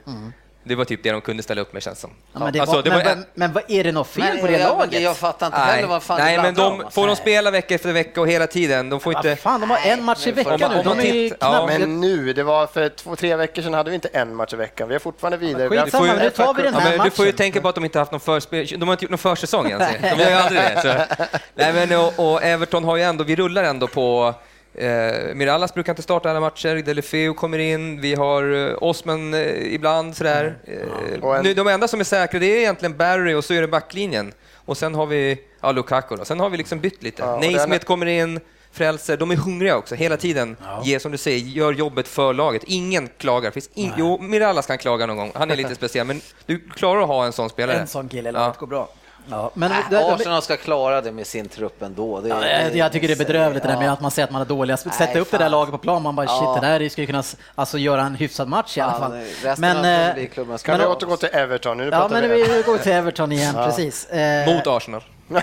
Det var typ det de kunde ställa upp med känns som. Ja, men, det Alltså, var, det var- men, men vad är det något fel Men på det jag, laget? jag fattar inte Nej, heller vad fan nej men de, om, får de spela vecka efter vecka och hela tiden, de får Vad inte... fan, de har en match i veckan nu. De är titt- ja, knappt... Men nu, det var för två, tre veckor sedan hade vi inte en match i veckan. Vi är fortfarande vidare. Vi skitsamma, Du får ju- nu tar vi den Ja, här men du får ju matchen. tänka på att de inte haft någon förspel, de har inte gjort någon försäsong ens. De gör ju aldrig det. Så. Nej, men, och, och Everton har ju ändå, vi rullar ändå på Eh, Mirallas brukar inte starta alla matcher, Delefeu kommer in, vi har eh, Osman eh, ibland sådär. Eh, Och en- nu, de enda som är säkra det är egentligen Barry och så är det backlinjen. Och sen har vi ja, Lukaku då. Sen har vi liksom bytt lite. Ja, Naismith den- kommer in, Frälser, de är hungriga också hela tiden. Ger, som du säger, gör jobbet för laget. Ingen klagar. Finns in, jo, Mirallas kan klaga någon gång, han är lite speciell, men du klarar att ha en sån spelare. En sån kille i Ja. laget går bra. Ja, men Äh, det, det, Arsenal ska klara det med sin trupp ändå. Det, Ja, jag, jag tycker det är bedrövligt det där med att man säger att man är dåliga. Sätta Nej, upp det där fan. laget på plan, man bara Ja. shit, det där skulle kunna alltså, göra en hyfsad match i alla Fan, fall. av Men, Premier eh, ska Kan vi Men- återgå till Everton? Nu ja, men vi. vi går till Everton igen, precis. Eh, Mot Arsenal.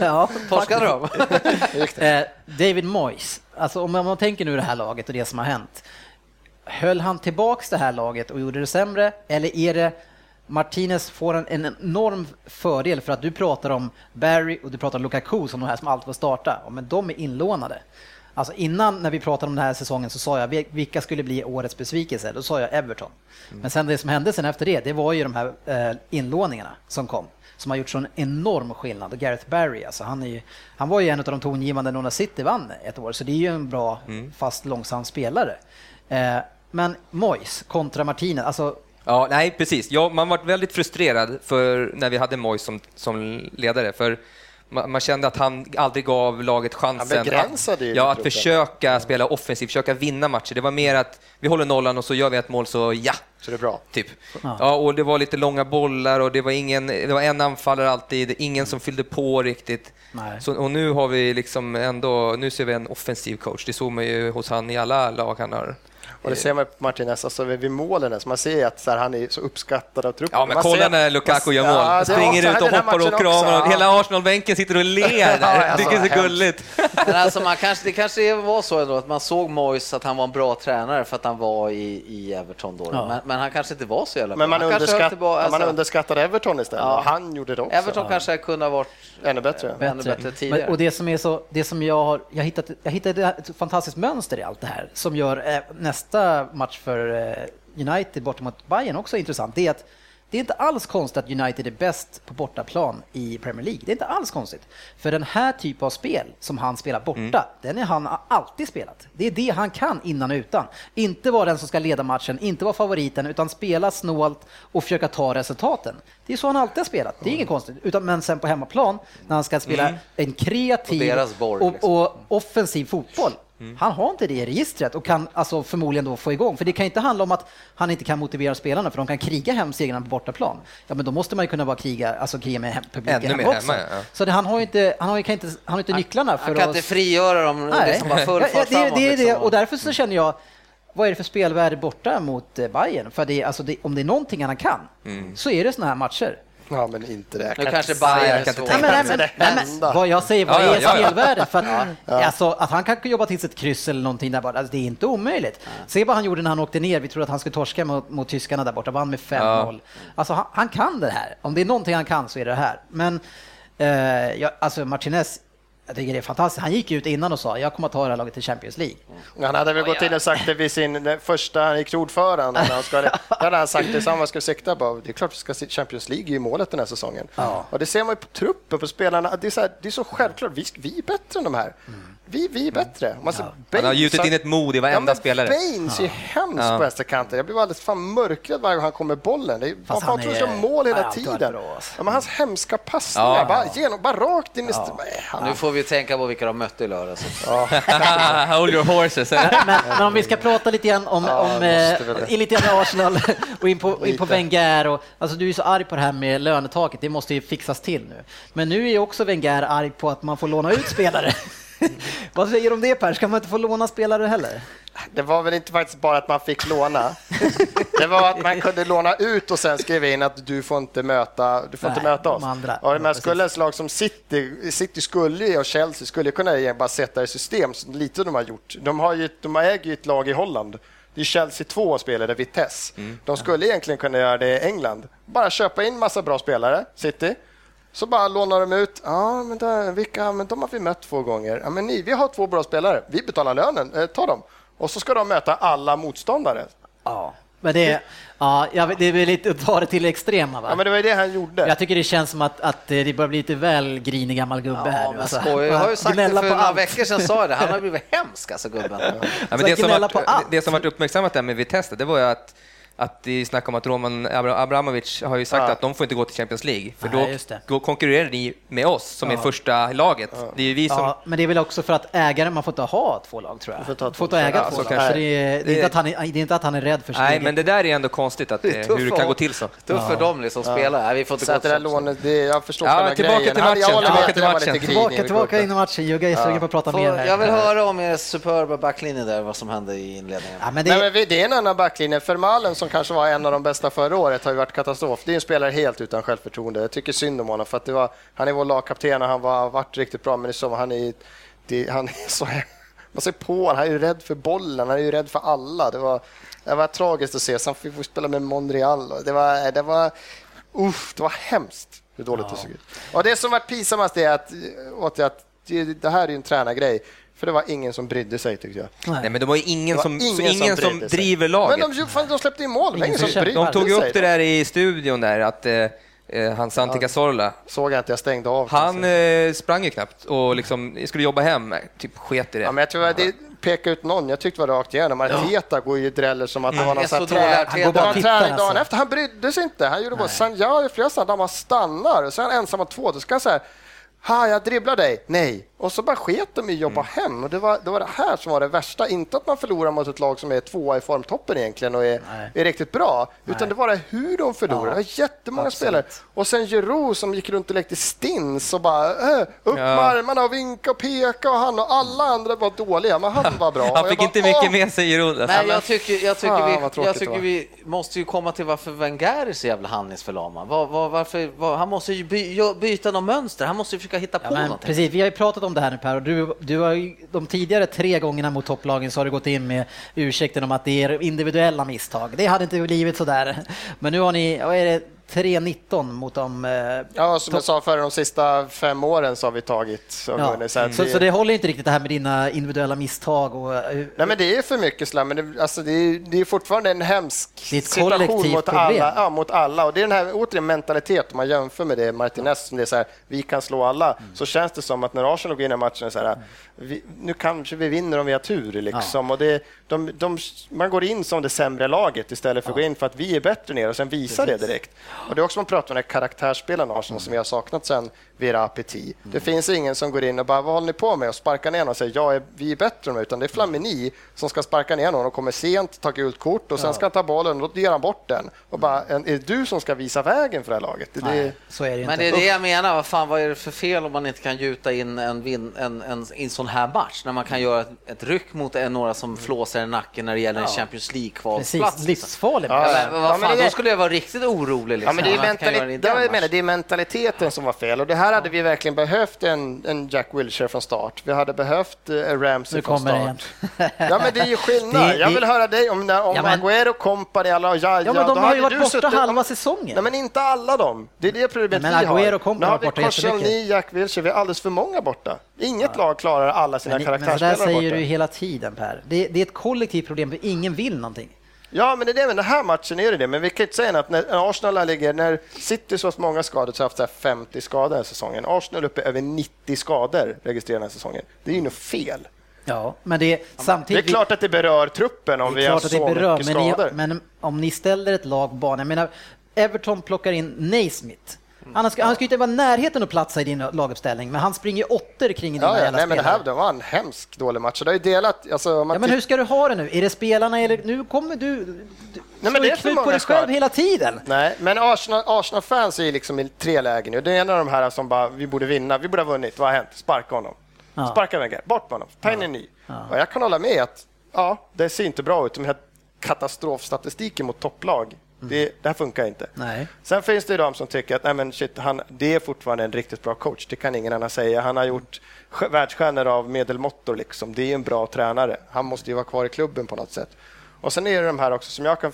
ja, Torskade de? Eh, David Moyes, alltså om man, om man tänker nu det här laget och det som har hänt. Höll han tillbaks det här laget och gjorde det sämre eller är det Martinez får en, en enorm fördel för att du pratar om Barry och du pratar om Lukaku som de här som alltid får starta. Men de är inlånade. Alltså innan när vi pratade om den här säsongen så sa jag vil- vilka skulle bli årets besvikelse. Då sa jag Everton. Men sen det som hände sen efter det, det var ju de här eh, inlåningarna som kom som har gjort sån enorm skillnad. Och Gareth Barry, alltså, han, är ju, han var ju en av de tongivande när City vann ett år, så det är ju en bra, fast långsam spelare. Eh, men Moyes kontra Martinez, alltså Ja, nej, precis. Ja, man var väldigt frustrerad för när vi hade Moyes som, som ledare, för man, man kände att han aldrig gav laget chansen att, ja, att försöka spela offensivt, försöka vinna matcher. Det var mer att vi håller nollan och så gör vi ett mål så ja, Så det är bra. typ. Ja, och det var lite långa bollar och det var, ingen, det var en anfallare alltid, ingen som fyllde på riktigt. Nej. Så, och nu har vi liksom ändå, nu ser vi en offensiv coach. Det såg man ju hos han i alla lag han har. Och det ser man på Martinez, alltså vid målen, så man ser att så här, han är så uppskattad av truppen. Ja, men man kolla när Lukaku gör mål. Ja, Springer också ut och hoppar och kramar. också. Och hela Arsenal-bänken sitter och ler Ja, där. alltså, Tycker det är så gulligt. Men alltså man kanske, det kanske var så ändå att man såg Moyes att han var en bra tränare för att han var i, i Everton då. Ja. Men, men han kanske inte var så jävla Men man, bra. Han kanske höll underskatt, man alltså, underskattade Everton istället. Ja. och Han gjorde det också. Everton kanske kunde ha varit Ännu bättre. ännu bättre tidigare. Men, och det som är så, det som jag har, jag hittat, jag hittade ett fantastiskt mönster i allt det här som gör eh, nästa match för eh, United bort mot Bayern också intressant. Det är att det är inte alls konstigt att United är bäst på bortaplan i Premier League. Det är inte alls konstigt. För den här typen av spel som han spelar borta, den är han alltid spelat. Det är det han kan innan och utan. Inte vara den som ska leda matchen, inte vara favoriten, utan spela snålt och försöka ta resultaten. Det är så han alltid har spelat. Det är inget konstigt. Utan, men sen på hemmaplan, när han ska spela en kreativ och, liksom. och offensiv fotboll. Han har inte det i registret och kan alltså förmodligen då få igång. För det kan inte handla om att han inte kan motivera spelarna för de kan kriga hem segrarna på bortaplan. Ja, men då måste man ju kunna bara kriga, alltså kriga med hem, publiken Ännu hem mer också. hemma, ja. Så det, han har ju inte, han har ju, kan inte, han har inte nycklarna för han kan att... inte frigöra dem liksom bara full Ja, ja, det, framåt. det är det. liksom. Och därför så känner jag, vad är det för spelvärde borta mot eh, Bayern? För det, alltså det, om det är någonting han kan, Mm. så är det såna här matcher. Ja, men inte det. Jag Nu kan kanske Bayern jag är kan nej, men, det nej, men, vad jag säger, vad Ja, ja, är ja, ja. spelvärde? För att, alltså, att han kan jobba till sig ett kryss eller någonting där bara, alltså, det är inte omöjligt. Se vad han gjorde när han åkte ner, vi trodde att han skulle torska mot, mot tyskarna där borta, vann med 5-0. Alltså han, han kan det här, om det är någonting han kan så är det här. Men eh, ja, alltså Martinez, jag tycker det är fantastiskt. Han gick ut innan och sa, jag kommer att ta det här laget till Champions League. Han hade väl gått in och sagt det vid sin första, han gick till han skulle, då hade han sagt det samma ska sikta på. Det är klart vi ska se Champions League i målet den här säsongen. Ja. Och det ser man ju på truppen, på spelarna, det är så, här, det är så självklart, vi, vi är bättre än de här. Vi, vi är bättre. Man, ser Han har gjutit in ett mod i varenda ja, spelare. Baines är hemskt Ja. på vänsterkanten. Jag blir alldeles fan mörkrädd varje gång han kommer bollen. Det är, Fast fan, han tror är- jag mål han hela tiden. bra, alltså. Ja, men hans hemska passningar, Ja. bara, genom, bara rakt in i... Ja. Han, Nu får vi tänka på vilka de mötte i lördags. Hold your horses. Men, men om vi ska prata lite grann om, Ja, om eh, lite grann Arsenal och in på, in på. Wenger. Och, alltså du är så arg på det här med lönetaket, det måste ju fixas till nu. Men nu är också Wenger arg på att man får låna ut spelare. Vad säger du om det Per? Ska man inte få låna spelare heller? Det var väl inte faktiskt bara att man fick låna. Det var att man kunde låna ut och sen skriva in att du får inte möta, du får Nej, inte möta oss. andra. Och Ja, men skulle ett lag som City, City skulle och Chelsea skulle kunna bara sätta i system, så lite de har gjort. De, har ju, de äger ju ett lag i Holland. Det är Chelsea 2 och spelade Vitesse. Mm. De skulle egentligen kunna göra det i England. Bara köpa in massa bra spelare, City. Så bara lånar de ut. Ja, men, där, vilka, men de har vi mött två gånger. Ja, men ni, vi har två bra spelare. Vi betalar lönen. Eh, ta dem. Och så ska de möta alla motståndare. Ja, men det, ja, det är väl lite att ta det till det extrema. Va? Ja, men det var ju det han gjorde. Jag tycker det känns som att, att det börjar bli lite väl grinig gammal gubbe här Ja, nu. men alltså. skoj. Jag har ju sagt det för några allt. veckor sedan, sa det. Han har blivit hemsk alltså gubben. Ja, men det, som varit, det som varit uppmärksammat där med Vitesse, det var ju att att det är snack om att Roman Abra- Abramovic har ju sagt Ja. att de får inte gå till Champions League, för Nej, då, konkurrerar ni med oss som är första laget. Det är ju vi som... Ja, men det är väl också för att ägaren, man får inte ha två lag tror jag. får ta får inte äga Ja, två lag. kanske. Så det, är, det, är inte att han är, det är inte att han är rädd för sin Nej, men det där är ändå konstigt att, eh, Det är hur det kan gå till så. Tufft för dem liksom, spela. Nej, vi får inte Så gå det där lånet, det, jag förstår Ja, själva tillbaka grejen. till jag matchen, med tillbaka till matchen. Tillbaka, tillbaka in i matchen. Jugge är sugen på att prata mer här. Jag vill höra om er superba backlinje där, vad som hände i inledningen. Ja, det, Nej, men vi- det är en annan backlinje. Vermaelen som kanske var en av de bästa förra året har ju varit katastrof. Det är en spelare helt utan självförtroende. Jag tycker synd om honom för att det var, han är vår lagkapten och han var, varit riktigt bra men så, han är, det, han är så man ser på honom, han är ju rädd för bollen, han är ju rädd för alla. Det var, det var tragiskt att se. Sen fick vi spela med Monreal. och Det var, det var, uff, det var hemskt hur dåligt det såg ut. Och det som var pinsammast är att, åt att det, det här är ju en tränargrej. För det var ingen som brydde sig tyckte jag. Nej, men det var ju ingen var som, ingen så ingen som som, driver laget. Men de, fan, de släppte in mål, var ingen som som brydde De tog ju sig. upp det där i studion där, att eh, eh, han Santi Cazorla, Såg jag inte, jag stängde av. han eh, sprang ju knappt och liksom skulle jobba hem, typ sket i det. Ja, men jag tror att det pekade ut någon. Jag tyckte det var rakt igenom. Arteta går ju i dräller som att det var Han någon sån så här det var en träning dagen alltså. efter. Han brydde sig inte. Han gjorde bara, sen jag har flera sådana där man stannar och så är han ensam om två. Då ska han säga Ha, jag dribblar dig. Nej. Och så bara sket de i att jobba hem. Och det var, det var det här som var det värsta. Inte att man förlorar mot ett lag som är tvåa i formtoppen egentligen och är, Nej. är riktigt bra. Utan det var det hur de förlorade. Ja. Det var jättemånga Absolut. spelare. Och sen Giroud som gick runt och lekte stins och bara äh, upp Ja. med armarna och vinka och peka och han och alla andra var dåliga, men han var bra. Han jag fick bara, inte mycket "Åh!" med sig rullen. Nej, jag tycker, jag tycker, vad vi, jag tycker vi måste ju komma till varför Wenger är så jävla handlingsförlamad. Var, var, varför, var, han måste ju by, byta något mönster, han måste ju försöka hitta Ja, på men någonting. precis, vi har ju pratat om det här nu Per och du, du har ju, de tidigare tre gångerna mot topplagen så har du gått in med ursäkten om att det är individuella misstag. Det hade inte blivit sådär. Men nu har ni, vad är det, 3-19 mot dem. eh, Ja, som jag sa förra de sista fem åren så har vi tagit. Så, Ja. så, att Så, det, så det håller inte riktigt det här med dina individuella misstag och eh, Nej, men det är för mycket slam, men det, alltså, det, är, det är fortfarande en hemsk situation mot problem. alla, ja, mot alla. Och det är den här återigen mentalitet, om man jämför med det Martinez, som det är så här, vi kan slå alla, Mm. så känns det som att när Arsenal går in i matchen, så här, vi, nu kanske vi vinner om vi har tur. Liksom. Och det, de, de, man går in som det sämre laget istället för att gå in för att vi är bättre ner och sen visa det direkt. Och det är också man pratar om den här Arsenal som vi har saknat sen Vera Apeti. Det finns ingen som går in och bara, vad håller ni på med? Och sparkar ner någon och säger, ja, vi är bättre än utan det är Flamini som ska sparka ner någon och kommer sent, ta gult kort och sen ska han ta bollen och då ger han bort den. Och bara, är det du som ska visa vägen för det här laget? Det, nej, så är det ju Men inte. det är det jag menar, vad fan vad är det för fel om man inte kan gjuta in en, vin, en, en, en sån här match när man kan göra ett, ett ryck mot en, några som flåsar i nacken när det gäller en Champions Precis, League-kvalplats. livsfarligt. Ja, Ja, men, vad Ja, men fan, det då skulle jag vara riktigt orolig. Liksom, Ja, men det, är mentali- en det, jag menar, det är mentaliteten som var fel och det här hade vi verkligen behövt en, en Jack Wilshere från start. Vi hade behövt eh, Ramsey från det start. Ja, men det är ju skillnad. Det- jag vill det- höra dig om, när, om Ja, men- Agüero, Company, alla Jaja. Ja, men de har ju varit borta suttit- halva säsongen. Nej, men inte alla dem. Det är det problemet Men vi har. Och Company Nu har har vi borta. Koscielny, Jack Wilshere, vi har alldeles för många borta. Inget lag klarar alla sina Men, ni- men så där karaktärsspelare säger borta. du hela tiden Per. Det, det är ett kollektivt problem ingen vill någonting. Ja, men det är det, men den här matchen är det det. Men vi kan inte säga att när Arsenal ligger, när City så många skador så har haft så här 50 skador den här säsongen. Arsenal är uppe över 90 skador registrerade den här säsongen. Det är ju nog fel. Ja, men det är Det är samtidigt... klart att det berör truppen om vi har så berör, mycket men, skador. ni, men om ni ställer ett lag banan, jag menar, Everton plockar in Naismith. Han ska, han ska ju inte vara närheten att platsa i din laguppställning, men han springer åttor kring dina Ja, ja, jävla nej, men det här var en hemsk dålig match. Det har ju delat, alltså, Ja, men hur ska du ha det nu? Är det spelarna eller nu kommer du... du men slår det är för på dig själv hela tiden. Nej, men Arsenal, Arsenal-fans är ju liksom i tre läger nu. Det är en av de här som bara, vi borde vinna, vi borde ha vunnit, vad har hänt? Sparka honom. Ja. Sparka Wenger, bort med honom, ta in en ny. Och jag kan hålla med att, ja, det ser inte bra ut. Här katastrofstatistiken mot topplag, det, det här funkar inte. Nej. Sen finns det de som tycker att nej men shit, han, det är fortfarande en riktigt bra coach. Det kan ingen annan säga. Han har gjort världsstjärnor av medelmåttor. Liksom. Det är en bra tränare. Han måste ju vara kvar i klubben på något sätt. Och sen är det de här också som jag kan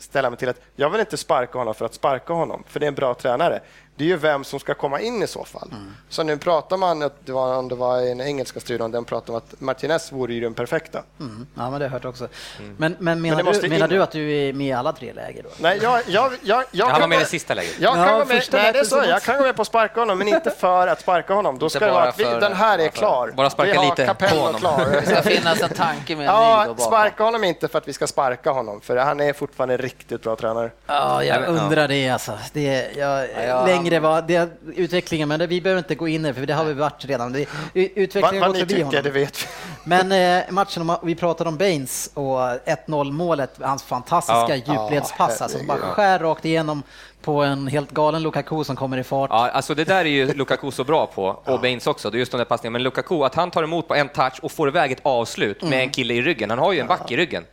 ställa mig till att jag vill inte sparka honom för att sparka honom, för det är en bra tränare. Det är ju vem som ska komma in i så fall. Så nu pratar man, att det var, om det var en engelska studion, den pratar om att Martinez vore ju den perfekta. Mm. Ja, men det har jag hört också. Men, men menar, måste du, menar in- du att du är med i alla tre läger då? Nej, jag, jag, jag, jag Han kan var med i det sista läget. Jag kan, Ja, gå med, nej, det är så. jag kan gå med på att sparka honom, men inte för att sparka honom. Då ska det vara att vi, den här är klar. Bara sparka vi har lite kapell på och honom. klar. Det ska finnas en tanke med en Ja, sparka honom inte för att vi ska sparka honom, för han är fortfarande en riktigt bra tränare. Ja, jag Ja, men- undrar det alltså. Det, jag, ja, längre var det, utvecklingen, men det, vi behöver inte gå in i det, för det har vi varit redan. Det, Vad, utvecklingen har vad gått ni förbi tycker, det honom. vet vi. Men eh, matchen, om vi pratade om Baines och 1-0 målet, hans fantastiska Ja. djupledspass, alltså, som bara skär rakt igenom på en helt galen Lukaku som kommer i fart. Ja, alltså det där är ju Lukaku så bra på, och Baines också, det är just de där passningarna. Men Lukaku, att han tar emot på en touch och får iväg ett avslut med en kille i ryggen. Han har ju en back i ryggen.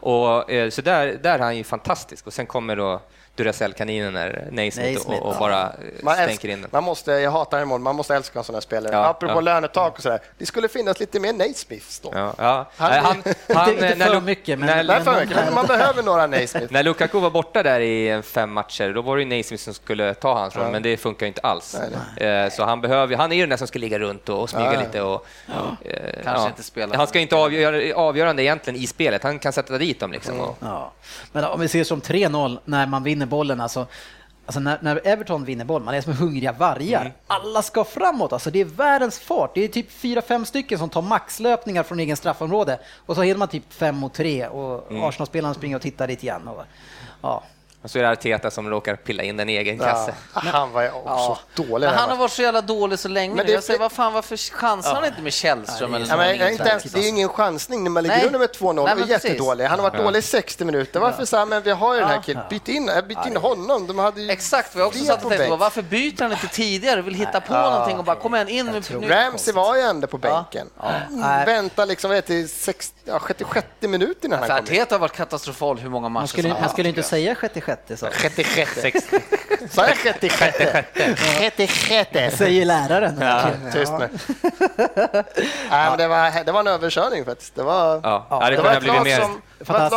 Och, eh, så där, där är han ju fantastisk. Och sen kommer då Duracell-kaninen, där, Naismith, Naismith, och, och ja. bara eh, Man, stänker älskar, in den. man måste, jag hatar mål, man måste älska en sån här spelare. Ja, Apropå ja. lönetak och sådär, det skulle finnas lite mer Naismiths då. Ja, ja. Han- Nej, han, han, inte när för mycket, men- när, Nej, för mycket, men man behöver några Naismith. När Lukaku var borta där i fem matcher, då var det ju Naismith som skulle ta hans roll, men det funkar ju inte alls. Eh, Så han, behöver, han är ju den där som ska ligga runt och, och smyga Ja. lite. Och, eh, Kanske inte spela. Han ska inte avgöra avgörande egentligen i spelet, han kan sätta dit dem. Liksom, och, Ja. Men om vi ser som 3-0 när man vinner bollen, alltså, alltså när, när Everton vinner boll, man är som hungriga vargar. Mm. Alla ska framåt, alltså det är världens fart. Det är typ fyra fem stycken som tar maxlöpningar från egen straffområde och så hinner man typ fem mot tre och Mm. Arsenal-spelarna springer och tittar lite grann. Och, ja. Och så är det Arteta som råkar pilla in den i egen Ja, kasse. han var ju också dålig. Men han har varit så jävla dålig så länge Men nu. det- Jag säger, vad fan, varför chansar han inte med Källström? eller Ja, men, inte ens, det är ingen chansning när man ligger Nej. under med 2-0 Nej, och är jättedålig. Han har varit dålig i 60 minuter. Varför så här, men vi har ju den här killen, byt in, byt in honom. De hade ju Exakt, vad jag också satt och tänkte på. Varför byter han inte tidigare? Vill hitta på någonting och bara kom igen in med. Ramsey var ju ändå på bänken. Nej. Vänta liksom vet, till 60, ja, 66 minuter innan han kom. Arteta har varit katastrofal hur många matcher Man som man helst, skulle inte säga 66 så. 66. Sa jag 66? 66. Säger läraren. Tyst nu. Nej, men det, var, det var en överkörning faktiskt. Det var, Ja, ja, det det kunde var ha ett lag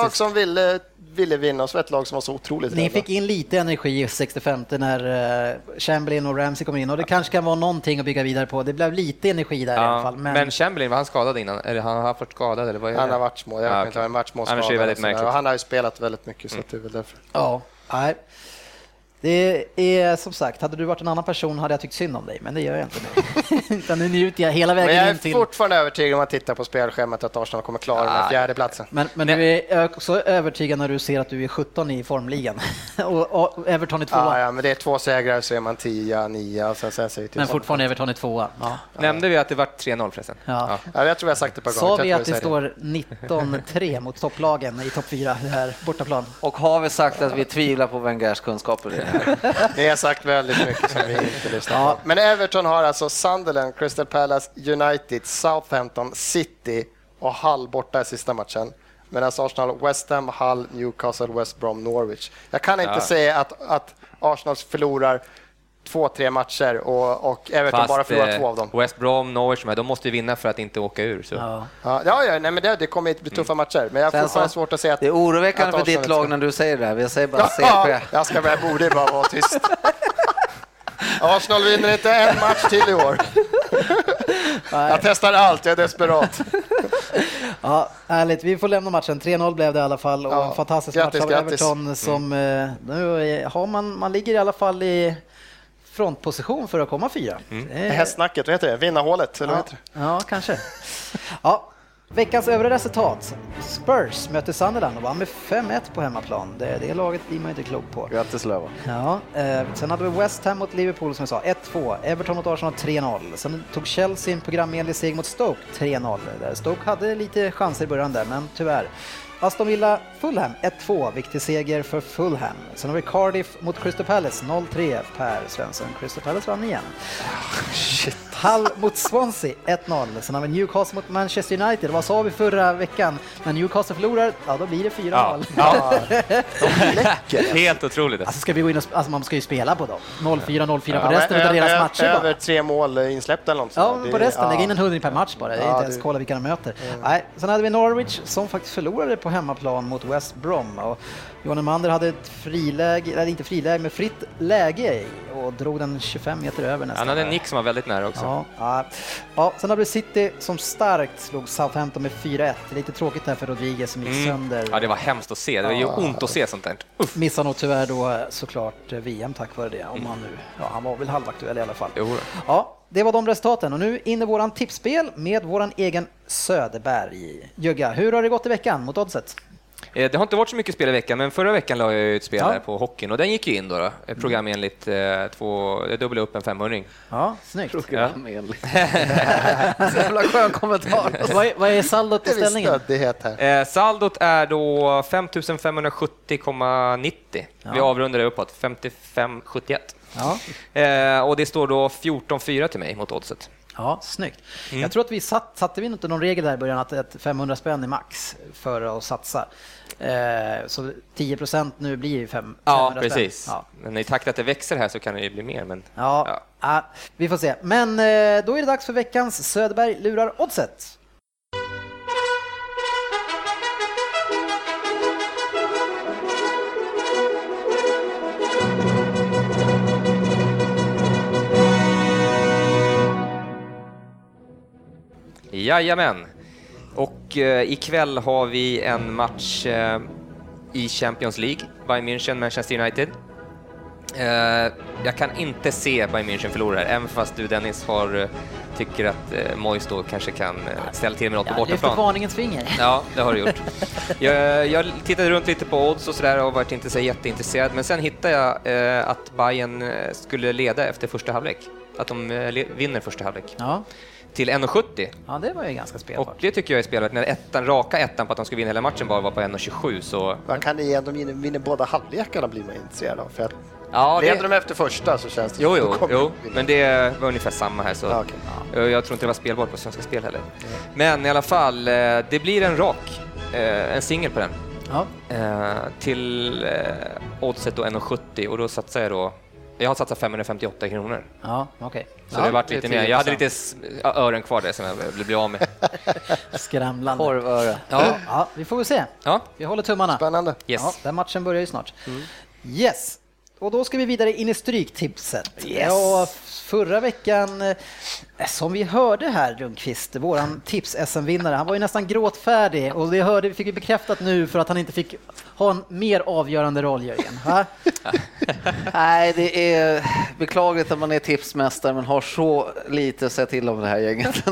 ett som ville, ville vinna och så var ett lag som var så otroligt Ni rädda. fick in lite energi i 65 när uh, Chamberlain och Ramsey kommer in och det kanske kan vara någonting att bygga vidare på. Det blev lite energi där i alla Ja, fall. men... Men, Chamberlain, var han skadad innan? Eller han har varit skadad? Eller vad är det? Han har varit små, jag Ja, vet inte, okej. han har varit små Annars är det väldigt skador och sådär. märkligt. Och Han har ju spelat väldigt mycket så att det är väl därför. ja, nej. Det är som sagt, hade du varit en annan person hade jag tyckt synd om dig, men det gör jag inte nu. Utan nu njuter jag hela Men vägen jag in är till... fortfarande övertygad om man tittar på spelschemat att Arsenal kommer klara den här fjärde platsen. Men, men du är också övertygad när du ser att du är 17 i formligan och, och Everton är tvåa. Ja, ja, men det är två segrar så är man 10, 9 och sen, sen ser Men fortfarande Everton är tvåa. Ja. Nämnde vi att det var 3-0 förresten? Ja. Ja, jag tror jag har sagt det ett par Sa gånger. vi Jag att det jag står 19-3 mot topplagen i topp 4, det här bortaplan? Och har vi sagt att vi tvivlar på Wengers kunskaper Ni har sagt väldigt mycket som vi inte lyssnar Ja. på. Men Everton har alltså Sunderland, Crystal Palace, United, Southampton, City och Hull borta i sista matchen. Medan Arsenal West Ham, Hull, Newcastle, West Brom, Norwich. Jag kan inte Ja. säga att, att Arsenal förlorar två, tre matcher och, och Everton bara förlorar eh, två av dem. West Brom, Norwich, de måste ju vinna för att inte åka ur. Så. Ja. Ja, ja, nej, men det, det kommer inte bli tuffa matcher, men jag har fortfarande så- svårt att säga att... Det är oroväckande att för ditt lag när du säger det här. Jag säger bara Ja, CP. jag ska jag borde bara vara tyst. Arsenal vinner inte en match till i år. Jag testar allt, jag är desperat. Ja, härligt. Vi får lämna matchen. 3-0 blev det i alla fall och Ja, en fantastisk grattis, match av grattis. Everton som eh, nu har man, man ligger i alla fall i frontposition för att komma fyra. Det är- Hästsnacket, vad heter det? Vinnarhålet, eller Ja, heter det? ja, kanske. Ja, veckans övriga resultat. Spurs möter Sunderland och vann med 5-1 på hemmaplan. Det, det laget blir man inte klok på. Grattis Löva. Ja, eh, sen hade vi West Ham mot Liverpool som jag sa, 1-2. Everton mot Arsenal 3-0. Sen tog Chelsea en programenlig seger mot Stoke 3-0. Där Stoke hade lite chanser i början där, men tyvärr. Aston Villa Fulham 1-2, viktig seger för Fulham. Sen har vi Cardiff mot Crystal Palace 0-3, Per Svensson. Crystal Palace vann igen. Hull mot Swansea 1-0. Sen har vi Newcastle mot Manchester United. Vad sa vi förra veckan? När Newcastle förlorar, ja då blir det 4-0. Ja. Helt otroligt. Alltså ska vi gå in och, sp- alltså man ska ju spela på dem. 0-4, 0-4 på Ja, resten men av deras matcher Över bara. tre mål insläppta eller något Ja, men på resten. ja. Lägg in en hundring per match bara. Det är Ja, inte ens kolla vilka de möter. Nej, sen hade vi Norwich som faktiskt förlorade på hemmaplan mot West Brom. Och Johan Emander hade ett friläge, eller inte friläge, men fritt läge och drog den 25 meter över nästan. Han hade en nick som var väldigt nära också. Ja, ja. ja, sen har vi City som starkt slog Southampton med 4-1. Lite tråkigt där för Rodriguez som gick sönder. Ja, det var hemskt att se. Det ju ont att se sånt där. Uff. Missar nog tyvärr då såklart VM tack vare det. Om han nu, ja, han var väl halvaktuell i alla fall. Jo. Ja, det var de resultaten och nu in i våran tipsspel med våran egen Söderberg. Jugga, hur har det gått i veckan mot oddset? Eh, Det har inte varit så mycket spel i veckan, men förra veckan la jag ett spel Ja. på hockeyn och den gick ju in då. då. Ett program enligt eh, två, jag dubblade upp en 500 Ja, snyggt. Programenligt. Så jävla skön kommentar. vad, är, vad är saldot Det på är visst ställningen? här. Eh, saldot är då 5570,90. Vi avrundar det uppåt, 55,71. Ja. Eh, och det står då 14-4 till mig mot oddset. Ja, snyggt. Mm. Jag tror att vi satt, satte vi inte någon regel där i början att att 500 spänn är max för att satsa. Eh, så 10 procent nu blir ju fem- 500 Ja, precis. Ja. Men i takt att det växer här så kan det ju bli mer. Men, Ja, ja, vi får se. Men eh, då är det dags för veckans Söderberg lurar oddset. Jajamän. Och eh, ikväll har vi en match eh, i Champions League, Bayern München, Manchester United. Eh, jag kan inte se Bayern München förlora här, även fast du Dennis har, eh, tycker att eh, Moyes då kanske kan eh, ställa till med något på Ja, lyfter bortaplan. varningens finger. Ja, det har du gjort. Jag, jag tittade runt lite på odds och sådär och varit inte så jätteintresserad, men sen hittade jag eh, att Bayern eh, skulle leda efter första halvlek. Att de vinner första halvlek. Ja. Till 1,70. ja, det var ju ganska Och spelbart. det tycker jag är spelvärt. När ettan, raka ettan på att de ska vinna hela matchen bara var på 1,27 så... Vad kan det ge? De vinner, vinner båda halvlekarna blir man intresserad av. För att Ja, leder de efter första så känns det Jo, jo, jo, men det var ungefär samma här så Ja, okej. jag, jag tror inte det var spelbart på Svenska Spel heller. Men i alla fall, eh, det blir en rak, eh, en singel på den. Ja. Eh, till oddset då 1,70 och då satsar jag då jag har satsat 558 kronor, Ja, okej. så det har varit lite mer. Jag hade 10%. lite öron kvar där som jag bli av med. Skramlande. Korvöre. Ja, Ja, vi får väl se. ja, Vi håller tummarna. Spännande. yes. Ja, den matchen börjar ju snart. Yes. Och då ska vi vidare in i stryktipset. Yes. Ja, förra veckan, eh, som vi hörde här, Lundqvist, våran tips-SM-vinnare, han var ju nästan gråtfärdig och det hörde, vi fick vi bekräftat nu för att han inte fick ha en mer avgörande roll, Jörgen. Nej, det är beklagligt att man är tipsmästare men har så lite att säga till om det här gänget.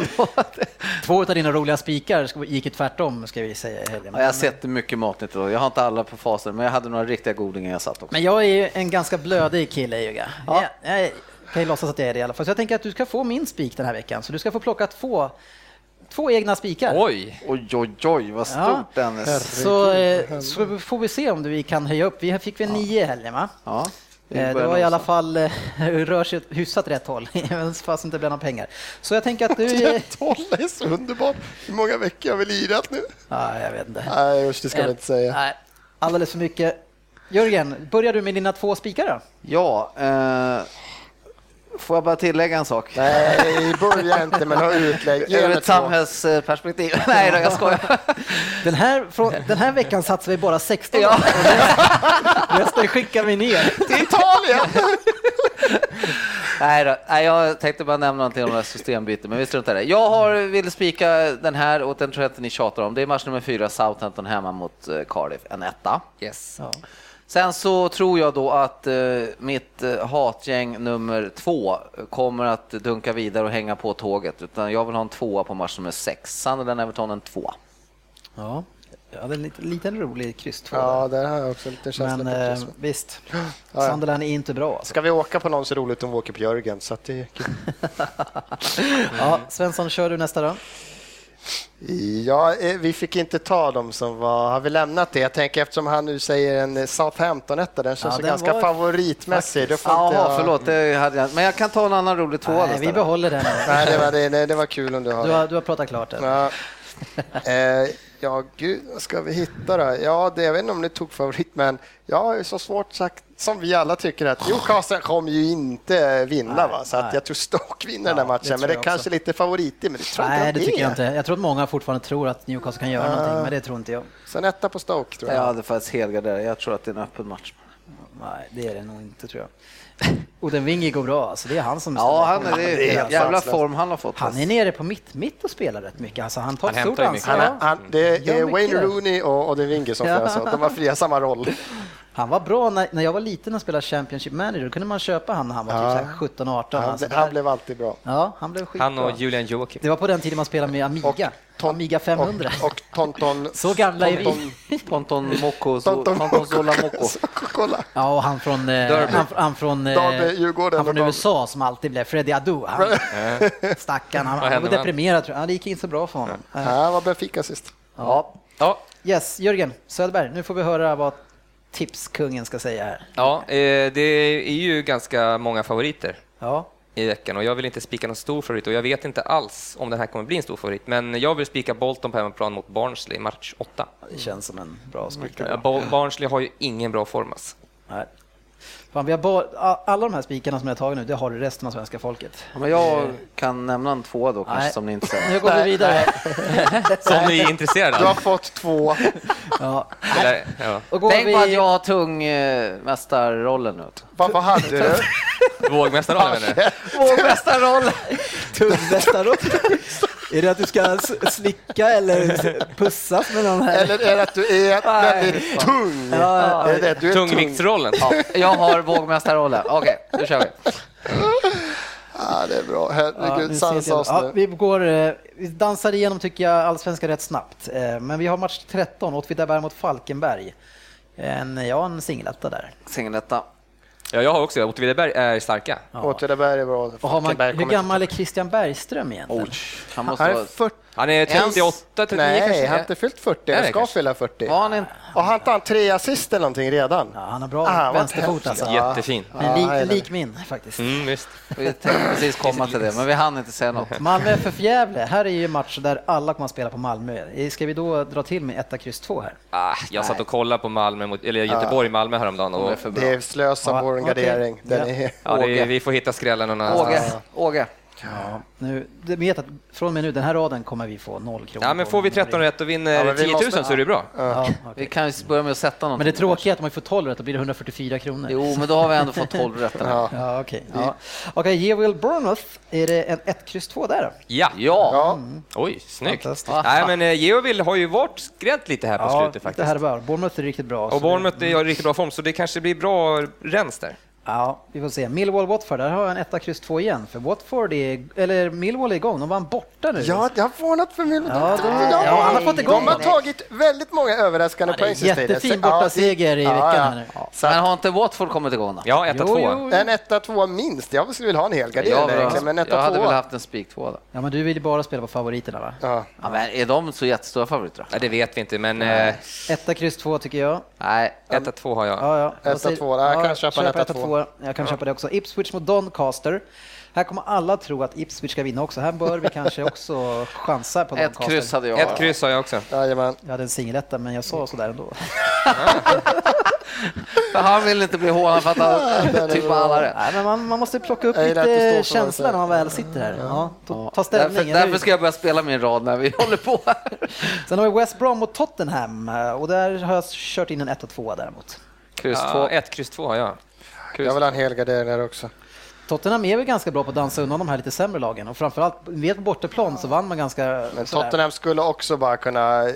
Två av dina roliga spikar gick ju tvärtom, ska vi säga i helgen. Jag har sett mycket matnytt idag. Jag har inte alla på fasen, men jag hade några riktiga godingar jag satt också. Men jag är ju en ganska blödig kille, Jugga. Ja. Jag, jag kan ju låtsas att jag är det i alla fall. Så jag tänker att du ska få min spik den här veckan. Så du ska få plocka två, två egna spikar. Oj! Oj, oj, oj, vad stort Ja. Dennis. Så, eh, så får vi se om vi kan höja upp. Vi fick väl nio i helgen, va? Ja, vi Eh, Det var i alla fall, eh, rör sig hyfsat rätt håll, fast det inte blir några pengar. Så jag tänker att du... eh, Tolla är så underbart. Hur många veckor har vi lirat nu? Ja, jag vet inte. Nej, usch, det ska vi inte säga. Nej, alldeles för mycket. Jörgen, börjar du med dina två spikar då? Ja, eh, får jag bara tillägga en sak? Nej, börja inte med några utlägg. Ur ett samhällsperspektiv. Nej då, jag skojar. Den här, från, den här veckan satsar vi bara 16 Ja. Resten skickar vi ner. Till Italien! Nej, då. Nej, jag tänkte bara nämna någonting om det här systembytet, men vi struntar i det. Jag har, vill spika den här och den tror jag inte ni tjatar om. Det är match nummer fyra, Southampton hemma mot eh, Cardiff, en etta. Yes. Ja. Sen så tror jag då att eh, mitt eh, hatgäng nummer två kommer att dunka vidare och hänga på tåget, utan jag vill ha en tvåa på match nummer sex. Sunderland Everton en tvåa. Ja, jag hade en liten, liten rolig kryss två Ja, där. har jag också lite känsla Men eh, visst, ja. Sunderland är inte bra. Alltså. Ska vi åka på någon så roligt om vi åker på Jörgen. Så att det är kul. Ja, Svensson, kör du nästa då? Ja, eh, vi fick inte ta dem som var... Har vi lämnat det? Jag tänker eftersom han nu säger en Southampton-etta, den känns Ja, den ganska var favoritmässig. Då får Jaha, jag... förlåt, det hade jag Men jag kan ta en annan rolig tvåa Nej, vi behåller den. Nej, det var, det, nej, det var kul om du har Du har, du har pratat klart. Ja. Eh, Ja, gud, vad ska vi hitta då? Ja, det, jag vet inte om det tog favorit, men jag har ju så svårt sagt, som vi alla tycker, att Newcastle kommer ju inte vinna. Nej, va? Så att jag tror Stoke vinner Ja, den här matchen, men det jag är kanske lite favorit i, men det tror Nej, inte det jag tycker jag är. inte. Jag tror att många fortfarande tror att Newcastle kan göra någonting, men det tror inte jag. Sen etta på Stoke, tror jag. Jag hade faktiskt helgarderat. Jag tror att det är en öppen match. Nej, det är det nog inte tror jag. Och den Wingy går bra, alltså det är han som Ja, han är, det det är är helt jävla sanslöst. form han har fått. Han är nere på mitt, mitt och spelar rätt mycket. Alltså han tar Han stort ansvar. Han, är- han, det är Wayne. Rooney och, och De Winge som Ja. ja. så. De har fria samma roll. Han var bra när, när jag var liten och spelade Championship Manager. Då kunde man köpa han när han var Ja. typ 17-18. Han, Alltså, han blev alltid bra. Ja, han blev skitbra. Han och Julian Joakim. Det var på den tiden man spelade med Amiga. Ton- Amiga 500. Och, och Tonton... Så gamla är vi. Tonton, Moko, Tonton, Zola Moko. Kolla! Ja, och han från, eh, Derby. han, han från, eh, Derby, Djurgården han från och. USA som alltid blev Freddie Adu. Han, stackarn, han, han var deprimerad tror jag. Ja, det gick inte så bra för honom. Han var Benfica sist. Ja. Ja, Yes, Jörgen Söderberg, nu får vi höra vad tipskungen ska säga här. ja eh, det är ju ganska många favoriter Ja, i veckan och jag vill inte spika någon stor favorit och jag vet inte alls om den här kommer bli en stor favorit. Men jag vill spika Bolton på hemmaplan mot Barnsley, match 8. det känns som en bra spik. Barnsley har ju ingen bra form alltså. Nej. Fan, vi har bara, alla de här spikarna som jag har tagit nu, det har resten av svenska folket. Ja, Men jag kan nämna en två då kanske Nej. som ni inte säger. Nu går vi vidare. Som ni är intresserade Du har av. fått två. Ja. Eller, ja. Och går Tänk vi... på att jag har tung eh, mästarrollen nu. Vad, vad hade du? Vågmästarrollen menar du? Vågmästarrollen! Tungmästarroll. Är det att du ska slicka eller pussas med någon här? Eller är det att du är väldigt tung? Ja, Är det du är tung? Tungviktsrollen. Ja, jag har vågmästarrollen. Okej, nu kör vi. Ja, det är bra. Ja, Herregud, nu sansa oss ja, nu. vi, går, eh, vi dansar igenom tycker jag allsvenskan rätt snabbt. Eh, Men vi har match 13, Åtvidaberg mot Falkenberg. En, ja, en singeletta där. Singeletta. Ja, jag har också. Åtvidaberg är starka. Åtvidaberg är bra. Och har man, hur gammal är Christian Bergström egentligen? Han måste Han är vara... 40. Han är 38, 39 Nej, kanske? han har inte fyllt 40. Är Han ska kanske? fylla 40. Var han inte? Och han tre assist eller någonting redan? Ja, han har bra Ah, vänsterfot alltså. Jättefin. Ja, det. lik min faktiskt. Mm, visst. Vi tänkte precis komma till det, men vi hann inte säga något. Malmö FF Gävle, här är ju en match där alla kommer att spela på Malmö. Ska vi då dra till med etta kryss 2 här? Ah, jag satt och kollade på Malmö mot, eller Göteborg-Malmö häromdagen. De Och, för. Det är slösa vår okej. gardering. Ja. är... ja, är, vi får hitta skrällen någon annanstans. Åge, Åge. Ja. Nu, du vet att från och med nu, den här raden kommer vi få noll kronor Ja, men får vi 13 rätt och vinner Ja, vi 10 000 måste- så är det bra. Ja, Vi okej. kan ju börja med att sätta någonting. Men det tråkiga är att om vi får 12 rätt, då blir det 144 kronor. Jo, men då har vi ändå fått 12 rätt. Ja. Ja, okej. Ja. Okej, Yeovil Bournemouth, är det en 1 kryss 2 där? Ja. Ja, Ja, Oj, snyggt. Fantastiskt. Nej, men Geoville har ju varit skränt lite här på Ja, slutet det faktiskt. här är bra. Bournemouth är riktigt bra. Och Bournemouth är i riktigt bra form, så det kanske blir bra rens där. Ja, vi får se. Millwall Watford, där har jag en 1 kryss 2 igen. För Watford är, eller Millwall är igång, de vann borta nu. ja det har varnat för min... Ja, det- ja, han har fått igång De har tagit väldigt många överraskande Ja, det är poäng sista tiden. jättefin ja, bortaseger i ja, veckan ja. här nu. Så men har inte Watford kommit igång då? Ja, 1 Jo, 2 jo. en etta, tvåa minst. Jag skulle vilja ha en Jag, där egentligen, men jag etta, hade väl tvåa. haft en spik två då. Ja, men du vill ju bara spela på favoriterna va? Ja. Ja, men är de så jättestora favoriter? Nej, det vet vi inte, men eh, Etta kryss 2 tycker jag. Nej, 1 2 har jag. Ja, ja. Etta, två. Ja, jag kan köpa en etta, etta, två. Jag kan köpa det också. Ipswich mot Doncaster. Här kommer alla tro att Ipswich ska vinna också. Här bör vi kanske också chansa på ett Doncaster. kryss hade jag. Ett kryss har jag också. Jajamän. Jag hade en singeletta, men jag sa sådär ändå. För han vill inte bli hånad för att han typ alla rätt. Nej, men man, man måste plocka upp lite känsla när man väl sitter här. Ja, ta, ta Därför, ställning. därför ska jag börja spela min rad när vi håller på här. Sen har vi West Brom mot Tottenham och där har jag kört in en 1 och 2 däremot. Kryss Ja, två. 1 kryss 2 har jag. Jag vill ha en helgardering där också. Tottenham är väl ganska bra på att dansa undan de här lite sämre lagen och framförallt, vet på bortaplan så vann man ganska Men. Tottenham skulle också bara kunna eh,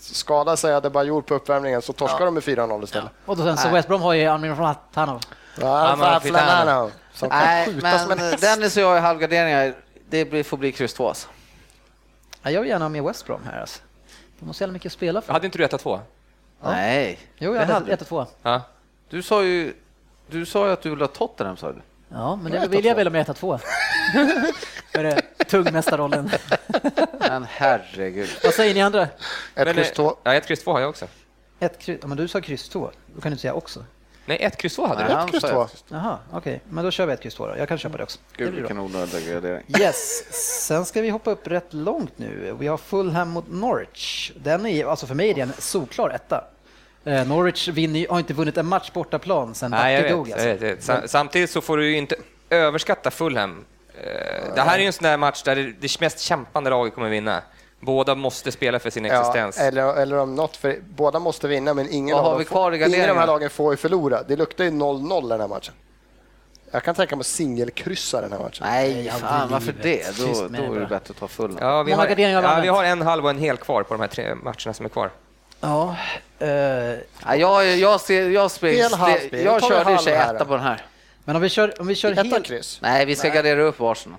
skada sig Adebayor på uppvärmningen så torskar de med 4-0 istället. Och då sen så. West Brom har ju Armin från Tanov. Ja, som kan Nej, men häst. Dennis och jag i halvgarderingar, det blir, får bli kryss två alltså. Ja, jag vill gärna ha med West Brom här alltså. De har så jävla mycket att spela för. Hade inte du 1 2 Nej, Jo, jag hade hade du. 1 och 2. Ja. Du sa ju, du sa ju att du ville ha Tottenham sa du. Ja, men det ett vill jag två. väl med 1 och 2. Är det tungmästarrollen? Men herregud. Vad säger ni andra? Ett Men, kryss eh, två. Ja, 1 kryss 2 har jag också. Ett kryss, men du sa kryss 2. Då kan du säga också. Nej, ett kryss två hade Nej, du. han kryss två. ett. Jaha, okej. Men då kör vi ett kryss två då. Jag kan köpa det också. Gud vilken onödig gradering. Yes, sen ska vi hoppa upp rätt långt nu. Vi har Fulham mot Norwich. Den är, alltså för mig är det en solklar etta. Eh, Norwich vinner, har inte vunnit en match bortaplan sedan Nej, jag Backe vet, dog. jag Alltså. vet, jag vet. Sa- Samtidigt så får du ju inte överskatta Fulham. Eh, Det här är ju en sån där match där det- mest kämpande laget kommer vinna. Båda måste spela för sin Ja, existens. eller, eller om något, för båda måste vinna men ingen, av, dem vi kvar i får, ingen av de här lagen får ju förlora. Det luktar ju 0-0 den här matchen. Jag kan tänka mig att singelkryssa den här matchen. Nej, Nej, fan varför det? Då, då är det bättre att ta full. Ja, vi har, ja, vi har en halv och en hel kvar på de här tre matcherna som är kvar. Ja, eh, Ja, jag, jag, ser, jag, spring, Hel halvspel. jag vi körde ju halv här 21 då. på den här. men om vi kör, om vi kör Etta helt... kryss. Nej, vi ska gardera upp Arsenal.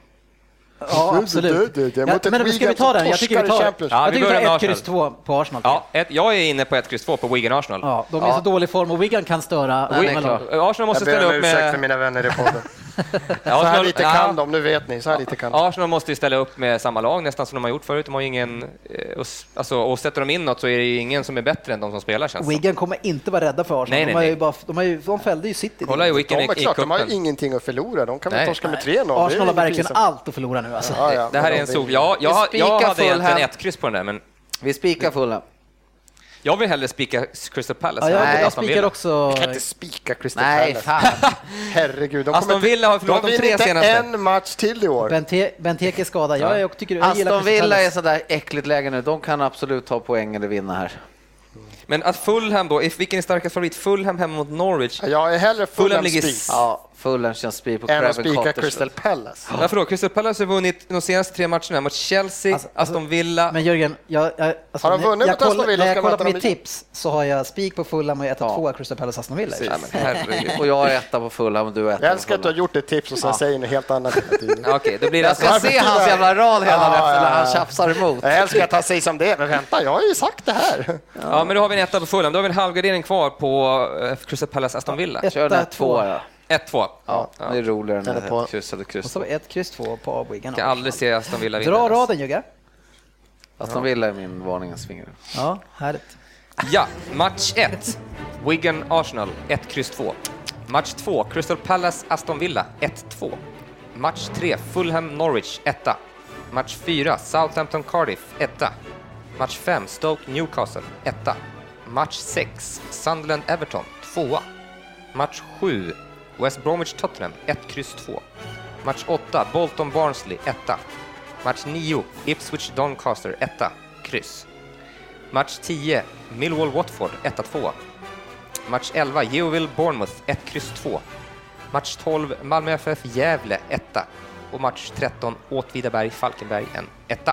Ja, absolut. Du, du, ett men ska vi Wigan ta den? Jag tycker vi i tar, Champions. Ja, jag vi tycker vi börjar tar med ett kryss Arsenal. två på Arsenal. Ja, ett, jag är inne på ett kryss två på Wigan-Arsenal. Ja, de är Ja. så dålig form och Wigan kan störa Den är många lag. klar. Arsenal måste Jag ber ställa om upp ursäkt för med... mina vänner i podden. Så här lite ja, kan de, nu vet ni. Så här lite kan de. Arsenal måste ju ställa upp med samma lag nästan som de har gjort förut. De har ingen... eh, Alltså, och sätter de in något så är det ju ingen som är bättre än de som spelar känns som. Wigan kommer inte vara rädda för Arsenal. Nej, nej, de, har ju nej. bara, de, har ju, de fällde ju City. Kolla i De Wigan i, är i klart, de har ju ingenting att förlora. De kan väl torska med 3-0. Det är Arsenal har verkligen pinsamt. allt att förlora nu alltså. Ja, ja, Det här är en de sol. Ja, jag, jag, hade egentligen ett kryss på den där, men Vi spikar Fulham. Jag vill hellre spika Crystal Palace. Ja, jag, Nej, jag spikar också... Jag kan inte spika Crystal Nej, Palace. fan. Herregud, de Aston Villa har förlorat de de tre senaste. en match till i år. Bente- Benteke är skadad. Jag, jag, tycker, jag Aston Villa är sådär äckligt läge nu. De kan absolut ta poäng eller vinna här. Men att Fulham då, vilken är starkast favorit? Fulham hemma mot Norwich? Jag är hellre Fulham Fulham ligger spik Ja, Fulham känns spik på än att Craven spika Cottage. Crystal Palace. Varför då? Crystal Palace har vunnit de senaste tre matcherna mot Chelsea, Alltså- alltså- Aston Villa. Men Jörgen, jag, jag, alltså, Har de vunnit jag mot Aston Villa när ska jag kollar på mitt tips så har jag spik på Fulham och 1 Ja. 2 Crystal Palace Aston Villa. Ja, men. Och jag är etta på Fulham och du är etta Jag älskar att du har gjort ett tips och sen säger något helt annat hela tiden. Ja, Okej, då blir det Jag ska alltså... se hans jävla rad hela Ja, efter när ja, han ja. tjafsar emot. Jag älskar att han säger som det men vänta, jag har ju sagt det här. Ja, men då har vi en etta på Fulham. Då har vi en halvgardering kvar på eh, Crystal Palace Aston Villa. Ett- Kör den Etta, två. två. Ja. 1-2. Ja, det är roligare än på- ett kryss eller Och kryss. så har vi ett kryss två på Wigan. Kan aldrig se Aston Villa vinna. Dra raden Jugge. Aston Villa är min varningens finger. Ja, härligt. Ja, match 1. Wigan-Arsenal 1, kryss 2. Match 2. Crystal Palace-Aston Villa 1-2. Match 3. Fulham-Norwich 1. Match 4. Southampton-Cardiff 1. Match 5. Stoke-Newcastle 1. Match 6. Sunderland-Everton 2. Match 7. West Bromwich-Tottenham 1, kryss 2. Match 8. Bolton-Barnsley 1. Match 9. Ipswich-Doncaster 1. Kryss. Match 10, Millwall-Watford 1-2. Match 11, Yeovil-Bournemouth 1, kryss 2. Match 12, Malmö FF-Gävle 1. Och match 13, Åtvidaberg-Falkenberg en 1.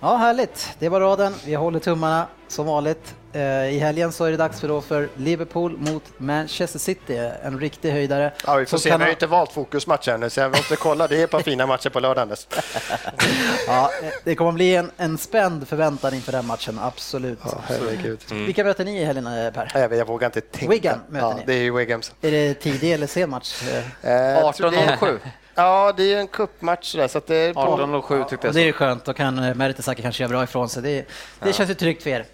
Ja, härligt. Det var raden. Vi håller tummarna som vanligt. Eh, I helgen så är det dags för, då för Liverpool mot Manchester City, en riktig höjdare. Ja, vi får se. Vi har inte valt fokusmatchen ännu, så jag måste kolla. Det är ett par fina matcher på lördagen. Ja, eh, det kommer bli en, en spänd förväntan inför den matchen, absolut. Herregud. Vilka möter ni i helgen, eh, Per? Jag, vet, jag vågar inte tänka. Wigan möter ja, ni. Det är ju Wigams. Är det tidig eller sen match? Eh, Eh, jag tror det är- 18.07. Ja, det är en cupmatch där, så att det är på... 18.07 tyckte Och jag det är så. skönt, då kan eh, Mertesacker kanske göra bra ifrån sig. Det, det känns ju tryggt för er.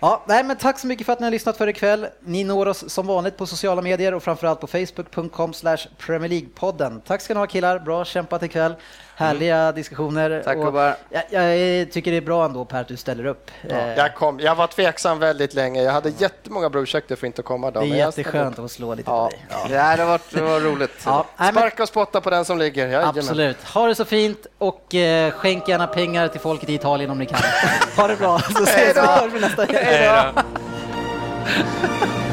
Ja, nej, men tack så mycket för att ni har lyssnat för ikväll. Ni når oss som vanligt på sociala medier och framförallt på facebook.com slash Premier League-podden. Tack ska ni ha killar, bra kämpat ikväll. Härliga diskussioner. Tack, och jag, jag tycker det är bra ändå Per att du ställer upp. Eh, Jag, kom, jag var tveksam väldigt länge. Jag hade jättemånga bra ursäkter för att inte komma. Då, det är jätteskönt att få slå lite Ja, på dig. Ja. det här har varit, det var roligt. Ja, Sparka och spotta på den som ligger. Jajamän. absolut. Ha det så fint och eh, skänk gärna pengar till folket i Italien om ni kan. ha det bra, så ses vi nästa då.